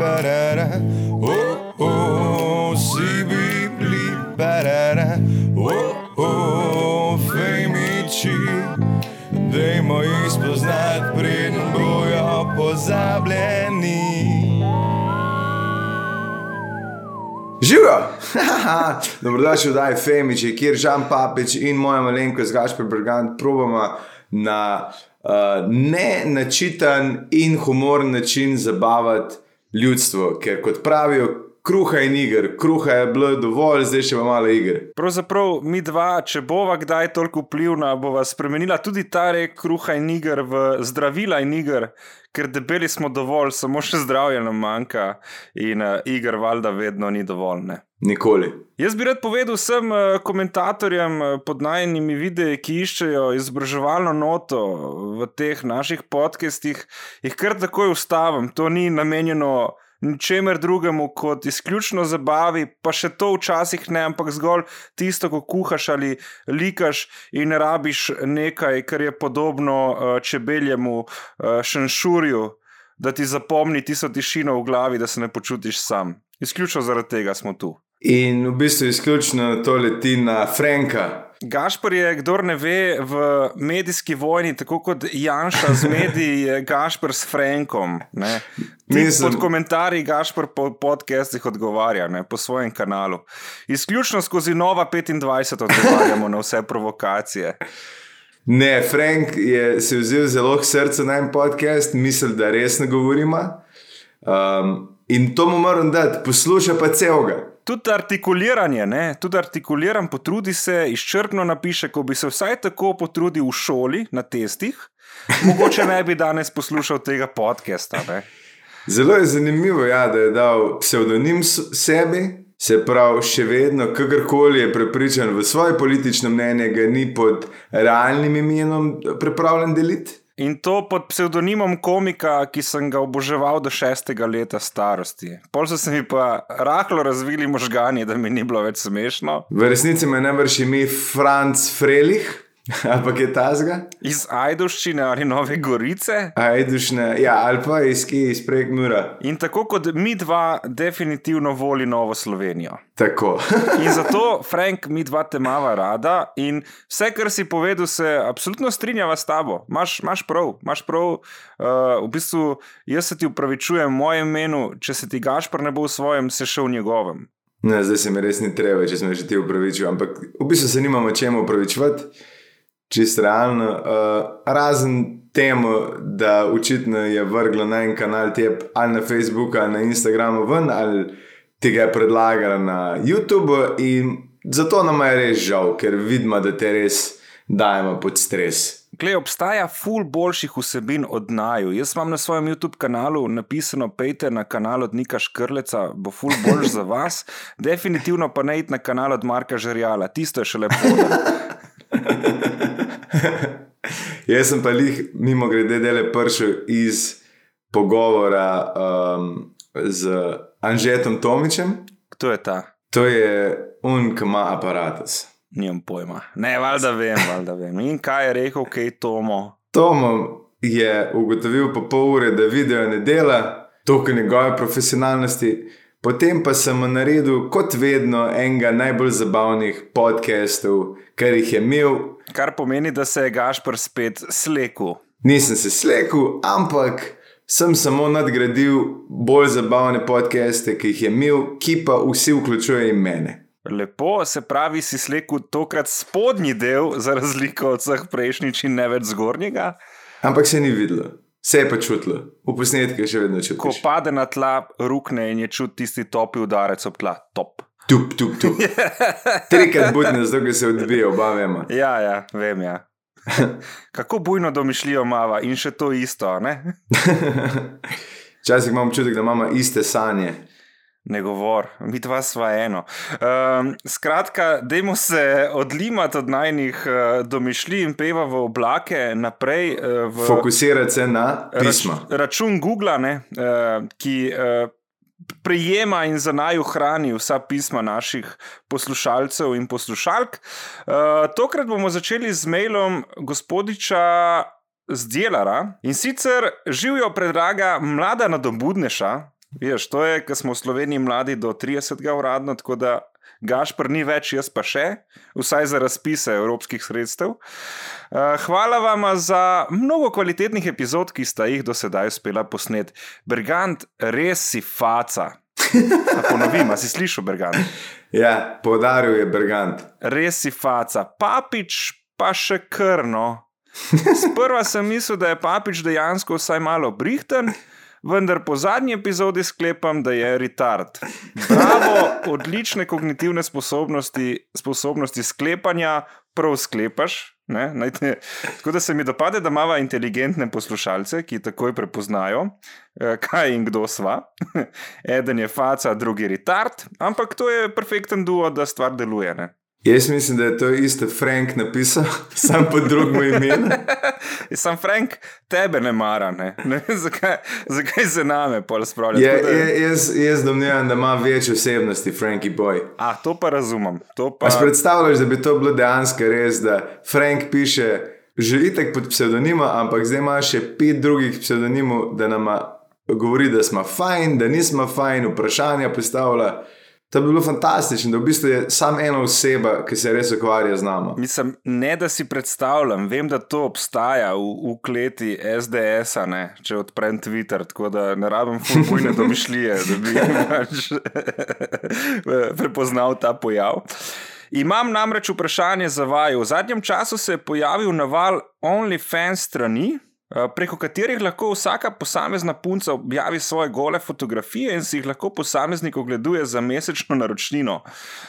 barara, oh, oh, si bibli, barara, oh, oh, fejmiči. Dajmo jih spoznati, preden bojo pozabljeni. Živijo! Dobrodošli v Daj Femiči, kjer Žan Papič in moja malenkost Gašpor Brgant probamo na uh, ne načitan in humoren način zabavati ljudstvo, ker kot pravijo, kruha in iger, kruha je bilo dovolj, zdaj še malo iger. Pravzaprav mi dva, če bova kdaj toliko vplivna, bova spremenila tudi ta rek kruha in iger v zdravila in iger, ker debeli smo dovolj, samo še zdravje nam manjka in uh, iger valjda vedno ni dovolj. Ne? Nikoli. Jaz bi rad povedal vsem uh, komentatorjem uh, pod najnimi videi, ki iščejo izobraževalno noto v teh naših podcestih, jih kar takoj ustavim. To ni namenjeno ničemer drugemu kot izključno zabavi, pa še to včasih ne, ampak zgolj tisto, ko kuhaš ali likaš in rabiš nekaj, kar je podobno uh, čebeljemu uh, šanšurju, da ti zapomni tisto tišino v glavi, da se ne počutiš sam. Izključno zaradi tega smo tu. In v bistvu izključno to leti na Franka. Gašpor je, kdo ne ve, v medijski vojni, tako kot Janša z mediji, je Gašpor s Frankom. Mislim... Pod komentarji Gašpor po podcestih odgovarja ne, po svojem kanalu. Izključno skozi Nova 25 odgovarjamo na vse provokacije. Ne, Frank je se vzel zelo k srcu na en podcast, misli, da resno govorimo. Um, in to mu moram dati, posluša pa celega tudi artikuliranje, ne? tudi artikuliran, potrudi se, izčrpno napiše, ko bi se vsaj tako potrudil v šoli na testih, mogoče ne bi danes poslušal tega podcasta. Ne? Zelo je zanimivo, ja, da je dal pseudonim sebi, se pravi, še vedno, kakorkoli je prepričan v svoje politično mnenje, ga ni pod realnim imenom pripravljen deliti. In to pod psevdonimom komika, ki sem ga oboževal do šestega leta starosti. Pol so se mi pa rahlo razvili možgani, da mi ni bilo več smešno. V resnici me ne vrši mi Franz Frelih. Ampak je ta zga? Iz Ajduščine ali Nove Gorice? Ajdušne, ja, ali pa iz Kija, iz Prekmura. In tako kot mi dva, definitivno voli Novo Slovenijo. Tako. in zato, Frank, mi dva te mava rada in vse, kar si povedal, se absolutno strinjava s tabo. Maš, maš prav, maš prav. Uh, v bistvu, jaz se ti upravičujem v mojem imenu, če se ti Gašpor ne bo v svojem, se še v njegovem. Ne, zdaj se mi res ni treba, če sem že ti upravičil, ampak v bistvu se nimamo čemu upravičevati čist realno. Uh, razen temu, da očitno je vrglo na en kanal tep ali na Facebooku ali na Instagramu ven, ali ti ga je predlagala na YouTubu. In zato nam je res žal, ker vidimo, da te res dajemo pod stres. Glej, obstaja ful boljših vsebin od naju. Jaz imam na svojem YouTube kanalu napisano: Pejte na kanal od Nika Škrleca, bo ful boljš za vas. Definitivno pa ne id na kanal od Marka Žerjala, tisto je še lepo. Jaz sem pa jih, mimo grede, dele pršil iz pogovora um, z Anžetom Tomičem. Kdo je ta? To je un, ki ima aparatus. Nimam pojma. Ne, valjda vem, valjda vem. In kaj je rekel, kaj je Tomo? Tomo je ugotovil po pol ure, da video ne dela, toliko njegove profesionalnosti. Potem pa sem naredil, kot vedno, enega najbolj zabavnih podcastov, kar jih je imel. Kar pomeni, da se je Gašpr spet slekel. Nisem se slekel, ampak sem samo nadgradil bolj zabavne podcaste, ki jih je imel, ki pa vsi vključujejo mene. Lepo, se pravi, si slekel tokrat spodnji del, za razliko od vseh prejšnjih in ne več zgornjega. Ampak se ni videlo. Vse je pa čutilo, v posnetku je še vedno čutilo. Ko pade na tla, rukne in je čutiti tisti topi udarec ob tla, top. Tup, tup, tup. Trikrat budne, zato se odbije, oba vemo. Ja, ja, vem. Ja. Kako bujno domišljijo mava in še to isto. Včasih imam občutek, da imamo iste sanje ne govor, mi dva sva eno. Um, skratka, dajmo se odlimati od najnih uh, domišljij in peva v oblake naprej. Uh, v Fokusirati se na pismo. Rač, račun Google, ne, uh, ki. Uh, Prijema in za naj ohrani vsa pisma naših poslušalcev in poslušalk. Uh, tokrat bomo začeli z mailom gospodiča Zdjelara in sicer živijo predraga mlada nadobudneša, Veš, to je, ker smo v Sloveniji mladi do 30. uradno, tako da Gašpr ni več, jaz pa še, vsaj za razpise evropskih sredstev. Uh, hvala vam za mnogo kvalitetnih epizod, ki sta jih do sedaj uspela posnet. Bergant, res si faca. Da ponovim, si slišal, Bergant? Ja, podaril je Bergant. Res si faca, papič pa še krno. Sprva sem mislil, da je papič dejansko vsaj malo brihten, vendar po zadnji epizodi sklepam, da je retard. Bravo, odlične kognitivne sposobnosti, sposobnosti sklepanja, prav sklepaš. Ne, najte, tako da se mi dopade, da imamo inteligentne poslušalce, ki takoj prepoznajo, eh, kaj in kdo sva. Eden je faca, drugi retard, ampak to je perfekten duo, da stvar deluje. Ne. Jaz mislim, da je to isto Frank napisal, sam pod drugim imenom. Sam Frank tebe ne mara, ne? Ne, zakaj, zakaj se name pol spravlja? Je, da- je, jaz, jaz domnevam, da ima več osebnosti, Frankie Boy. A, to pa razumem. To pa... Pa si predstavljaš, da bi to bilo dejansko res, da Frank piše že itek pod psevdonimom, ampak zdaj ima še pet drugih psevdonimov, da nam govori, da smo fajn, da nismo fajn, vprašanja postavlja. To bi bilo fantastično, da v bistvu je samo ena oseba, ki se res ukvarja z nami. Mislim, ne da si predstavljam, vem, da to obstaja v, v kleti SDS-a, ne, če odprem Twitter, tako da ne rabim fulbujne domišljije, da bi pač prepoznal ta pojav. Imam namreč vprašanje za vaju. V zadnjem času se je pojavil naval OnlyFans strani, preko katerih lahko vsaka posamezna punca objavi svoje gole fotografije in si jih lahko posameznik ogleduje za mesečno naročnino.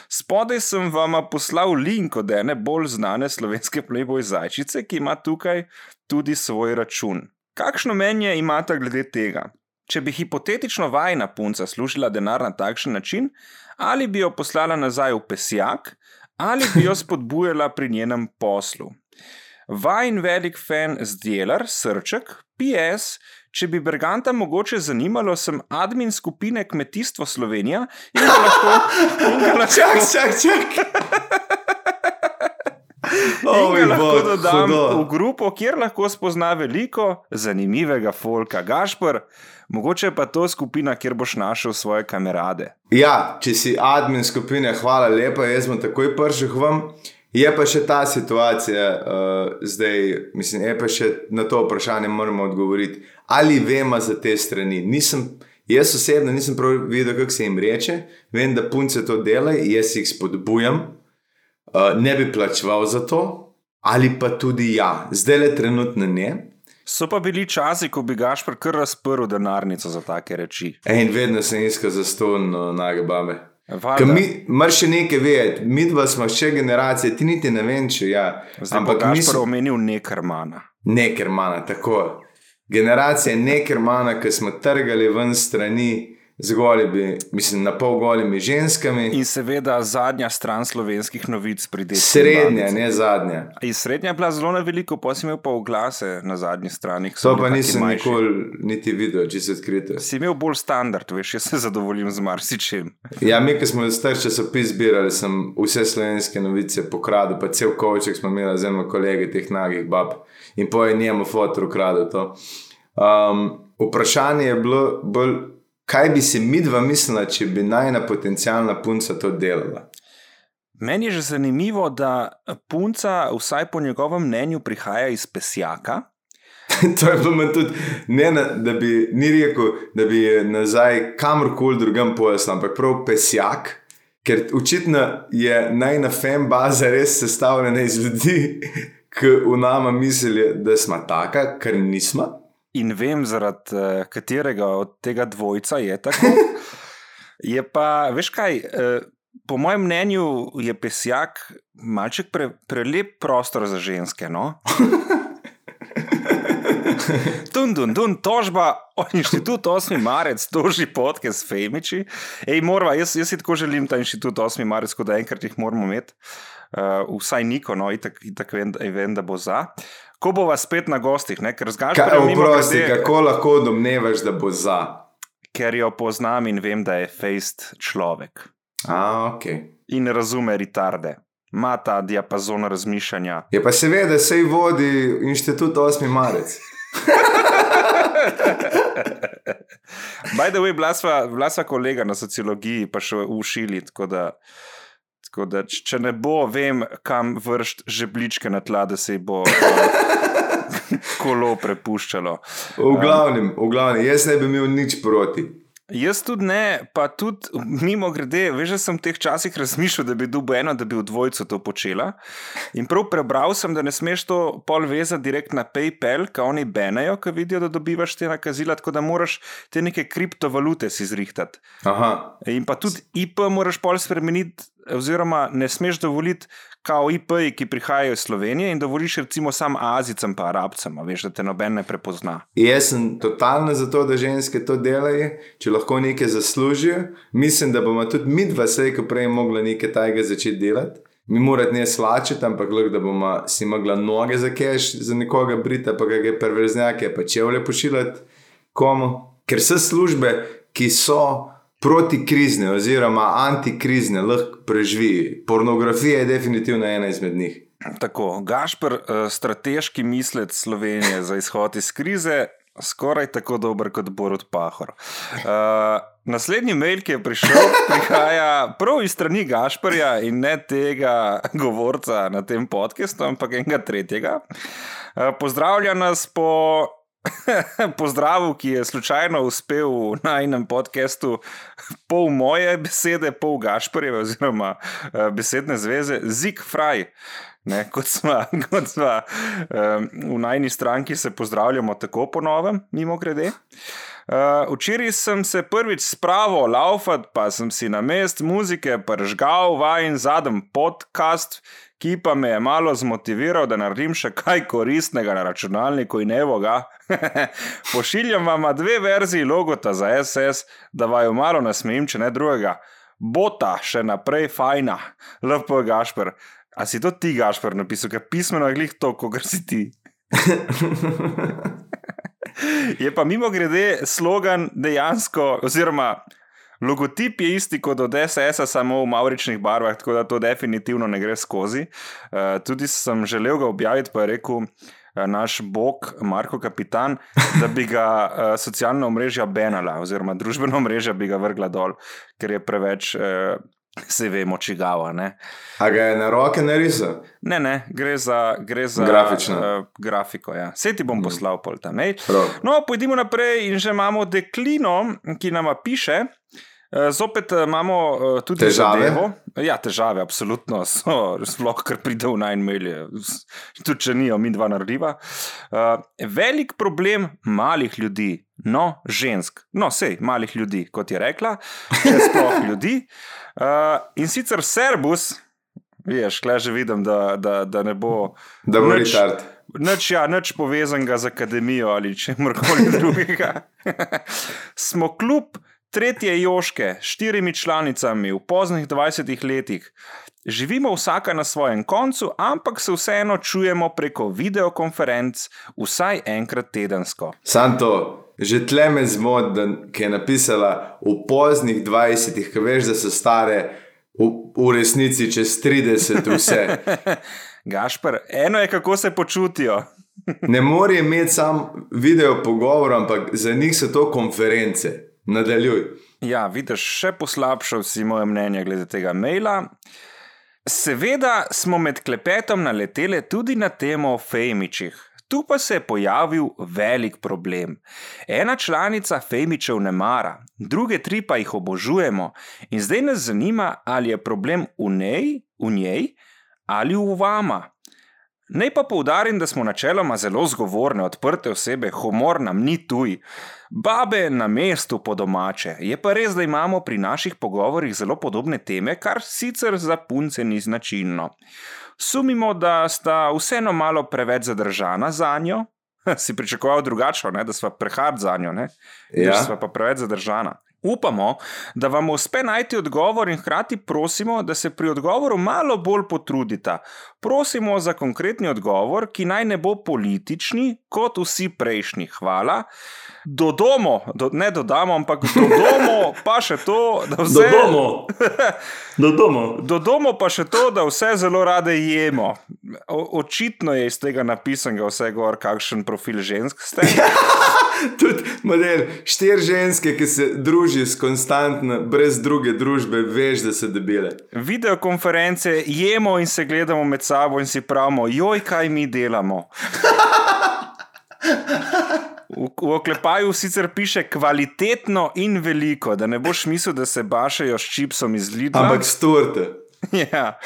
Spodaj sem vam poslal link od ene bolj znane slovenske Playboy zajčice, ki ima tukaj tudi svoj račun. Kakšno mnenje imate glede tega? Če bi hipotetično vajna punca služila denar na takšen način, ali bi jo poslala nazaj v pesjak, ali bi jo spodbujala pri njenem poslu. Vajn velik fan zdjelar, srček, PS, če bi Berganta mogoče zanimalo, sem admin skupine Kmetijstvo Slovenija in ga lahko. In ga lahko Čak, čak, čak. In ga lahko bog, dodam hudo. v grupo, kjer lahko spozna veliko zanimivega folka. Gašpr, mogoče pa to skupina, kjer boš našel svoje kamerade. Ja, če si admin skupine, hvala lepa, jaz bom takoj prišel k vam. Je pa še ta situacija, uh, zdaj, mislim, je pa še na to vprašanje moramo odgovoriti. Ali vemo za te strani? Nisem, jaz osebno nisem prav videl, kako se jim reče. Vem, da punce to delajo, jaz jih spodbujam, uh, ne bi plačeval za to, ali pa tudi ja, zdaj le trenutno ne. So pa bili časi, ko bi Gašpr kar razprl denarnico za take reči. In vedno sem iskal za ston no, nage Ker mi, moraš še nekaj vedeti, mi dva smo še generacije, ti niti ne vem, če ja. Zdaj Ampak pa mi smo omenil nekrmana. nekermana, tako. Generacija nekermana, ki smo trgali ven strani z golimi, mislim, na pol golimi ženskami. In seveda zadnja stran slovenskih novic pride. Srednja, ne zadnja. In srednja je bila zelo na veliko, si imel pa oglase na zadnji strani. To pa nisem manjši. nikoli niti videl, če se odkrito. Si imel bolj standard, veš, jaz se zadovoljim z marsičem. Ja, mi, ki smo star časopis zbirali, sem vse slovenske novice pokradil, pa cel kovček smo imeli z enim kolegi teh nagih bab in po je njemu fotor ukradel to. Um, vprašanje je bilo bolj, kaj bi si midva mislila, če bi najna potencijalna punca to delala. Meni je že zanimivo, da punca, vsaj po njegovem mnenju, prihaja iz pesjaka. to je bilo meni tudi, ne, na, da bi ni rekel, da bi nazaj kamorkoli drugam pojasnil, ampak prav pesjak. Ker očitno je najna fem baza res sestavljena iz ljudi, ki v nama mislijo, da smo taka, ker nismo. In vem, zaradi eh, katerega od tega dvojca je tako. Je pa, veš kaj, eh, po mojem mnenju je pesjak malček pre, prelep prostor za ženske. No? Dun, dun, dun, tožba, inštitut 8. marec, toži podke s Femiči. Ej, morva, jaz, jaz si tako želim ta inštitut 8. marec, tako da enkrat jih moramo imeti. Uh, vsaj Niko, no, itak, itak vem, vem, da bo za. Ko bo vas spet na gostih, ne? ker zgaš Kaj, oprosti, kako lahko domnevaš, da bo za? ker jo poznam in vem, da je fejst človek A, ok. in razume retarde. Ma ta diapazon razmišljanja. Je pa seveda, sej vodi inštitut 8. marec. By the way, bila sva, bila sva kolega na sociologiji, pa še v šili. Tako da, tako da, če ne bo, vem, kam vršiti žebličke na tla, da se bo kolo prepuščalo. V glavnem, v glavnem, jaz ne bi imel nič proti. Jaz tudi ne, pa tudi mimo grede, veš, da sem v teh časih razmišljal, da bi dubo eno, da bi v dvojcu to počela. In prav prebral sem, da ne smeš to pol vezati direkt na PayPal, ki oni benejo, ki vidijo, da dobivaš te nakazila, tako da moraš te neke kriptovalute si zrihtati. Aha, In pa tudi IP moraš pol spremeniti, oziroma ne smeš dovoliti, kao IP-ji, ki prihajajo iz Slovenije, in dovoliš recimo sam Azicam, pa Arabcem, veš, da te noben ne prepozna. jaz sem totalno za to, da ženske to delajo, če lahko nekaj zaslužijo. Mislim, da bomo tudi mi dva slejko prej mogli nekaj tajega začeti delati. Mi moramo ne slačiti, ampak lahko, da bomo si mogli noge za keš, za nekoga brita, pa kakšne perverznjake, pa čevlje pošiljati komu. Ker so službe, ki so protikrizne oziroma antikrizne, lahko preživi. Pornografija je definitivno ena izmed njih. Tako, Gašpr, eh, strateški mislec Slovenije za izhod iz krize, skoraj tako dober kot Borod Pahor. Uh, naslednji mail, ki je prišel, prihaja prav iz strani Gašprja in ne tega govorca na tem podkastu, ampak enega tretjega. Uh, pozdravlja nas po. Pozdrav, ki je slučajno uspel na enem podkastu, pol moje besede, pol Gašporjeve, oziroma uh, besedne zveze, Zik Fraj. Ne, kot smo, kot smo um, v najni stranki, se pozdravljamo tako po novem, mimo grede. Uh, včeraj sem se prvič spravil laufat, pa sem si na mest muzike pržgal vajen zadnji podcast, ki pa me je malo zmotiviral, da naredim še kaj koristnega na računalniku in evo ga. Pošiljam vam dve verziji logota za SS, da vaju malo nasmejim, če ne drugega. Bota še naprej fajna, LP Gašper. A si to ti, Gašper, napisal, ker pismeno je glih to, kot si ti. je pa mimo grede slogan dejansko, oziroma logotip je isti kot od SS-a, samo v mauričnih barvah, tako da to definitivno ne gre skozi. Uh, tudi sem želel ga objaviti, pa je rekel. Naš bog, Marko Kapitan, da bi ga uh, socialna omrežja benala, oziroma družbena omrežja bi ga vrgla dol, ker je preveč, uh, se vemo, čigava. Ne? A ga je na roke narisal? Ne, ne, gre za, gre za Grafično. Uh, grafiko. Ja. Vse ti bom poslal, pol ta mail. Prav. No, pojdimo naprej in že imamo deklino, ki nama piše. Eh, Zopet eh, imamo eh, tudi Težave? zadevo. Ja, težave, absolutno so, sploh kar pride v najmelje, tudi če nijo mi dva narediva. Velik problem malih ljudi, no, žensk, no, sej, malih ljudi, kot je rekla, sploh ljudi. In sicer Serbus, veš, kle že vidim, da, da, da ne bo. Da bo nič- retard. Nič, ja, nič povezanega z akademijo ali čemorkoli drugega. Smo kljub tretje Joške, štirimi članicami v poznih 20 letih. Živimo vsaka na svojem koncu, ampak se vseeno čujemo preko videokonferenc vsaj enkrat tedensko. Santo, že tle me zmot, da ki je napisala v poznih 20-ih, ki veš, da so stare v, v resnici čez 30 vse. Gašpr, eno je, kako se počutijo. Ne more imeti sam video pogovor, ampak za njih so to konference. Nadaljuj. Ja, vidiš, še poslabšal si moje mnenje glede tega maila. Seveda smo med klepetom naleteli tudi na temo o Fejmičih. Tu pa se je pojavil velik problem. Ena članica Fejmičev ne mara, druge tri pa jih obožujemo. In zdaj nas zanima, ali je problem v njej, v njej ali v vama. Naj pa poudarim, da smo načeloma zelo zgovorne, odprte osebe, humor nam ni tuj. Babe na mestu po domače. Je pa res, da imamo pri naših pogovorih zelo podobne teme, kar sicer za punce ni značilno. Sumimo, da sta vseeno malo preveč zadržana za njo. Si pričakoval drugače, da sva prehard za njo, ne? Ja. Da sva pa preveč zadržana. Upamo, da vam uspe najti odgovor in hkrati prosimo, da se pri odgovoru malo bolj potrudite. Prosimo za konkretni odgovor, ki naj ne bo politični, kot vsi prejšnji. Hvala. Dodamo, do, ne dodamo, ampak dodamo pa še to, da vse. Dodamo. Dodamo pa še to, da vse zelo rade jemo. O, očitno je iz tega napisanega vse gor, kakšen profil žensk ste. Tudi Model štiri ženske, ki se družijo s konstantno, brez druge družbe, veš, da so debele. Videokonference jemo in se gledamo med sabo in si pravimo, joj, kaj mi delamo. V, v oklepaju sicer piše kvalitetno in veliko, da ne boš mislil, da se bašajo s čipsom iz Lidla. Ampak storte. Ja.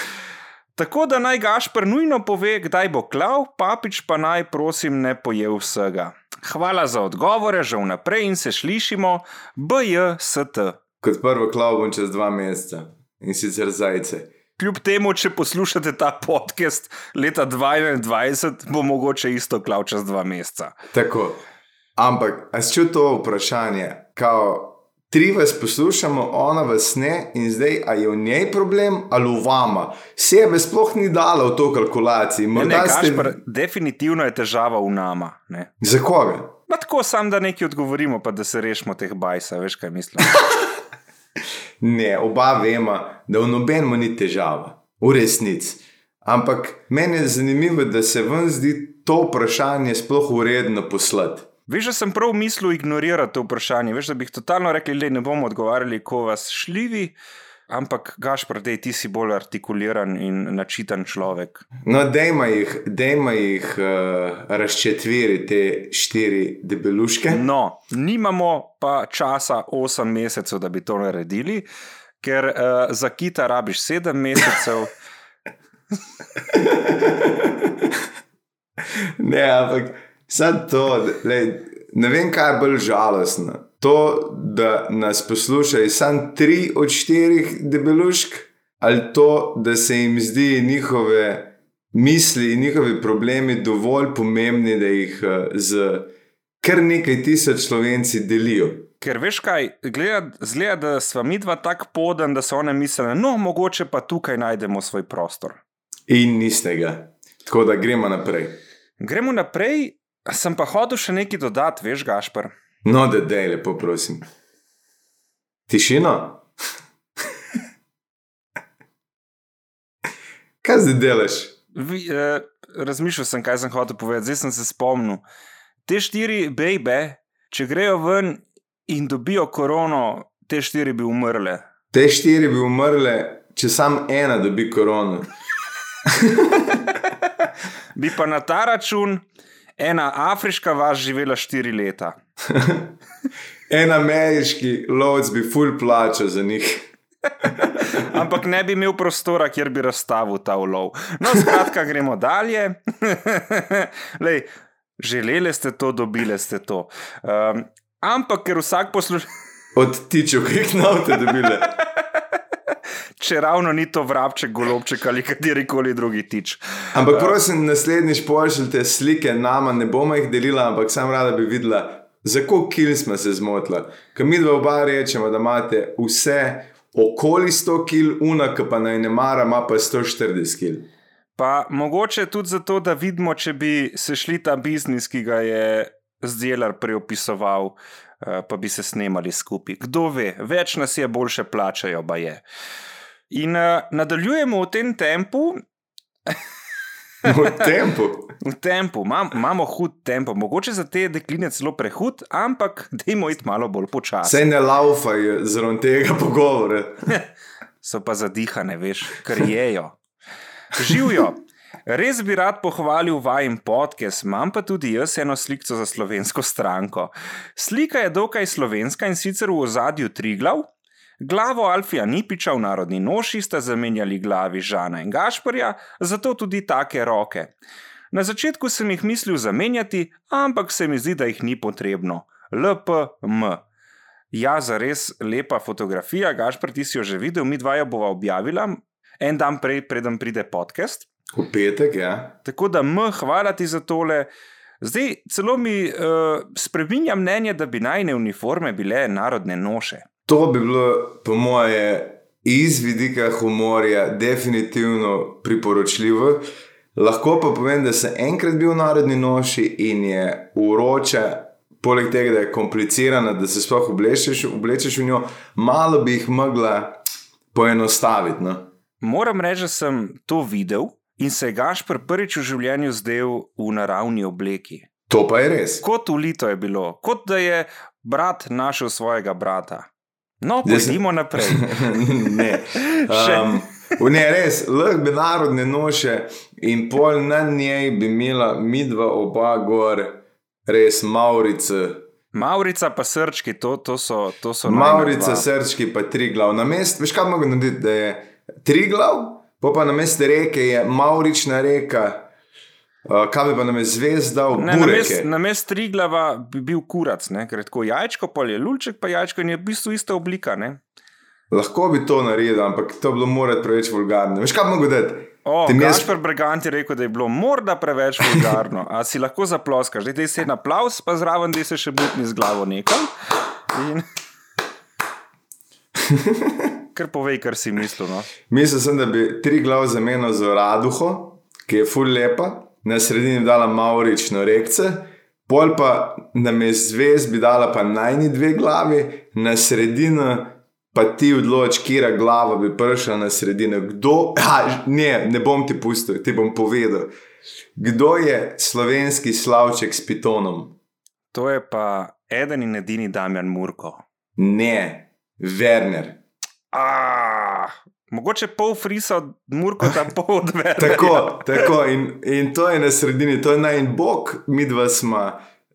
Tako da naj Gašpr nujno pove, kdaj bo klav, papič pa naj prosim ne poje vsega. Hvala za odgovore, že vnaprej in se slišimo, BJST. Kot prvo klav bom čez dva meseca in sicer zajce. Kljub temu, če poslušate ta podcast leta 2021, bo mogoče isto klav čez dva meseca. Tako. Ampak, a si čutil to vprašanje, kao, tri vas poslušamo, ona vas ne, in zdaj, a je v njej problem ali v vama? Sebe sploh ni dala v to kalkulaciji. Ne, ne, Morda ste- Gašpr, definitivno je težava v nama. Ne. Za koga? Ma tako sam, da nekaj odgovorimo, pa da se rešimo teh bajsa, veš kaj mislim. Ne, oba vemo, da v nobenemu ni težava, v resnici. Ampak meni je zanimivo, da se vam zdi to vprašanje sploh uredno poslati. Veš, da sem prav mislil ignorirati to vprašanje. Veš, da bi jih totalno rekli, da ne bomo odgovarjali, ko vas šljivi, ampak Gašpr, dej, ti si bolj artikuliran in načitan človek. No, dajmo jih, dajmo jih uh, razčetveriti, te štiri debeluške. No, nimamo pa časa 8 mesecev, da bi to naredili, ker uh, za kita rabiš 7 mesecev. Ne, ampak sad to, lej, ne vem, kaj je bolj žalostno. To, da nas poslušajo samo tri od štirih debelušk, ali to, da se jim zdi njihove misli in njihovi problemi dovolj pomembni, da jih eh, z kar nekaj tisoč slovenci delijo. Ker veš kaj, zgleda, da smo mi dva tako podan, da so one mislile, no, mogoče pa tukaj najdemo svoj prostor. In niste ga. Tako da gremo naprej. Gremo naprej, sem pa hotel še nekaj dodati, veš, Gašpr. No, da dej, lepo prosim. Tišino? Kaj zdaj delaš? Vi, eh, razmišljal sem, kaj sem hotel povedati, zdaj sem se spomnil. Te štiri bejbe, če grejo ven in dobijo korono, te štiri bi umrle. Te štiri bi umrle, če sam ena dobi korono. Bi pa na ta račun ena afriška vas živela štiri leta. En ameriški lovec bi full plačal za njih. Ampak ne bi imel prostora, kjer bi razstavil ta ulov. No, skratka, gremo dalje. Lej, želeli ste to, dobili ste to. Um, ampak, ker vsak posluša, Od tičev, ki jih navte dobile. če ravno ni to vrabček, golobček ali katerikoli drugi tič. Ampak prosim, naslednjič pošljite slike nama, ne bomo jih delila, ampak sam rada bi videla, za koliko kil smo se zmotili. Ker mi dva oba rečemo, da imate vse okoli 100 kil, una, ki pa naj ne mara, ima pa 140 kil. Pa mogoče tudi zato, da vidimo, če bi se šli ta biznis, ki ga je Zdelar preopisoval, eh, pa bi se snemali skupaj. Kdo ve, več nas je, boljše plačajo, pa je. In uh, nadaljujemo v tem tempu. V tempu. V tempu, Mam, imamo hud tempo, mogoče za te dekline celo prehud, ampak dajmo iti malo bolj počasi. Sej ne laufaj zaradi tega pogovora. So pa zadihane, veš, kar jejo. Živijo. Res bi rad pohvalil vajen podcast, imam pa tudi jaz eno sliko za slovensko stranko. Slika je dokaj slovenska in sicer v ozadju Triglav. Glavo Alfija Nipiča v narodni noši sta zamenjali glavi Žana in Gašporja, zato tudi take roke. Na začetku sem jih mislil zamenjati, ampak se mi zdi, da jih ni potrebno. LPM. Ja, za res lepa fotografija, Gašpr, ti si jo že videl, mi dva jo bova objavila en dan prej, preden pride podcast. V petek, ja. Tako da, m, hvala ti za tole. Zdaj celo mi uh, spremenja mnenje, da bi najne uniforme bile narodne noše. To bi bilo, po moje, iz vidika humorja, definitivno priporočljivo. Lahko pa povem, da sem enkrat bil v narodni noši in je uroče, poleg tega, da je komplicirana, da se sploh oblečeš, oblečeš v njo, malo bi jih mogla poenostaviti. No? Moram reči, da sem to videl in se je Gašpr prvič v življenju zdel v naravni obleki. To pa je res. Kot ulito je bilo, kot da je brat našel svojega brata. No, Zdaj pojdimo naprej. ne. Um, ne, res, lahko bi narodne noše in pol na njej bi imela midva oba gor, res Maurice. Maurica pa srčki, to, to so. To so dva. srčki, pa tri glav. Na mest, veš kaj mogo narediti, da je tri glav, pa pa na mestu reke je Maurična reka, uh, kaj bi pa na mestu zvezda, bureke. mest, na mest tri glava bi bil kurac, ne? ker je tako jajčko, pol je lulček, pa jajčko in je v bistvu ista oblika. Ne? Lahko bi to naredil, ampak to bi bilo morati preveč vulgarno. Veš kaj mogo dati? O, Ti mes- Gašpor Brigant je rekel, da je bilo morda preveč vulgarno. A si lahko zaploskaš, da je se en aplaus, pa zraven da se še butni z glavo nekam. In... Kar povej, kar si mislil. No? Mislil sem, da bi tri glav zamenjal za Raduho, ki je ful lepa, na sredini bi dala Maurično rekce, pol pa na mest zvezd bi dala pa najni dve glavi, na sredino pa ti odloč, kira glava bi prišla na sredino. Kdo, ha, ne, ne bom ti pustil, ti bom povedal. Kdo je slovenski slavček s pitonom? To je pa eden in edini Damjan Murko. Ne, Werner. Ah, mogoče pol frisa od Murko, ta pol od Verja. Tako, tako in, in to je na sredini, to je naj en bog, mi dva smo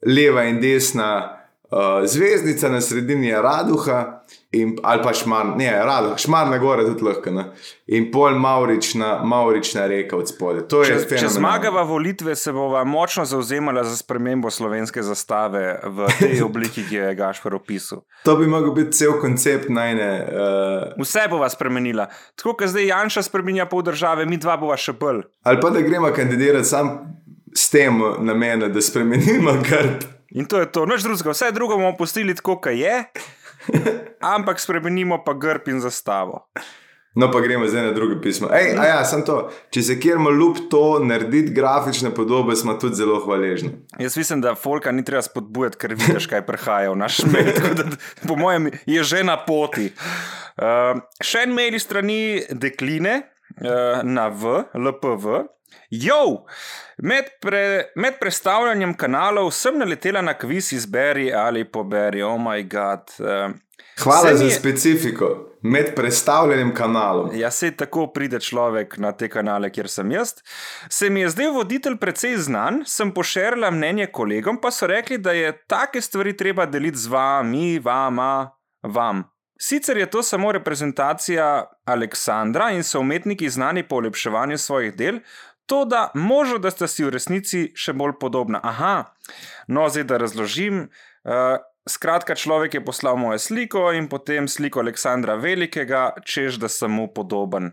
leva in desna uh, zvezdnica, na sredini je Raduha, in, ali pa Šmar, ne, Raduha, Šmar na gore tudi lahko, ne? in pol Maurična, Maurična reka od spode. Če, če zmagava volitve, se bova močno zauzemala za spremembo slovenske zastave v tej obliki, ki jo je Gašpor opisal. To bi lahko bil cel koncept najne. Uh, Vse bova spremenila. Tako kot zdaj Janša spremenja pol države, mi dva bova še bolj. ali pa da gremo kandidirati sam s tem namenom, da spremenimo grb. In to je to, noč drugega, vse drugo bomo pustili tako, kot je, ampak spremenimo pa grb in zastavo. No, pa gremo zdaj na drugo pismo. Ej, a ja, sem to. Če se kjer malo ljub to narediti grafične podobe, smo tudi zelo hvaležni. Jaz mislim, da Folka ni treba spodbujati, ker vidiš, kaj prihaja v naš da, Po mojem, je že na poti. Uh, še en mail iz strani dekline uh, na V, LPV. Jo, med, pre, med predstavljanjem kanalov sem naletela na kviz izberi ali poberi, oh moj bog. Uh, Hvala Se za je- specifiko med predstavljenim kanalom. Ja, se tako pride človek na te kanale, kjer sem jaz. Se mi je zdaj voditelj precej znan, sem pošerila mnenje kolegom, pa so rekli, da je take stvari treba deliti z vami, vama, vam. Sicer je to samo reprezentacija Aleksandra in so umetniki znani po olepševanju svojih del, to da možno, da sta si v resnici še bolj podobna. Aha, no, zdaj da razložim. Uh, Skratka, človek je poslal mojo sliko in potem sliko Aleksandra Velikega, čež da sem mu podoben.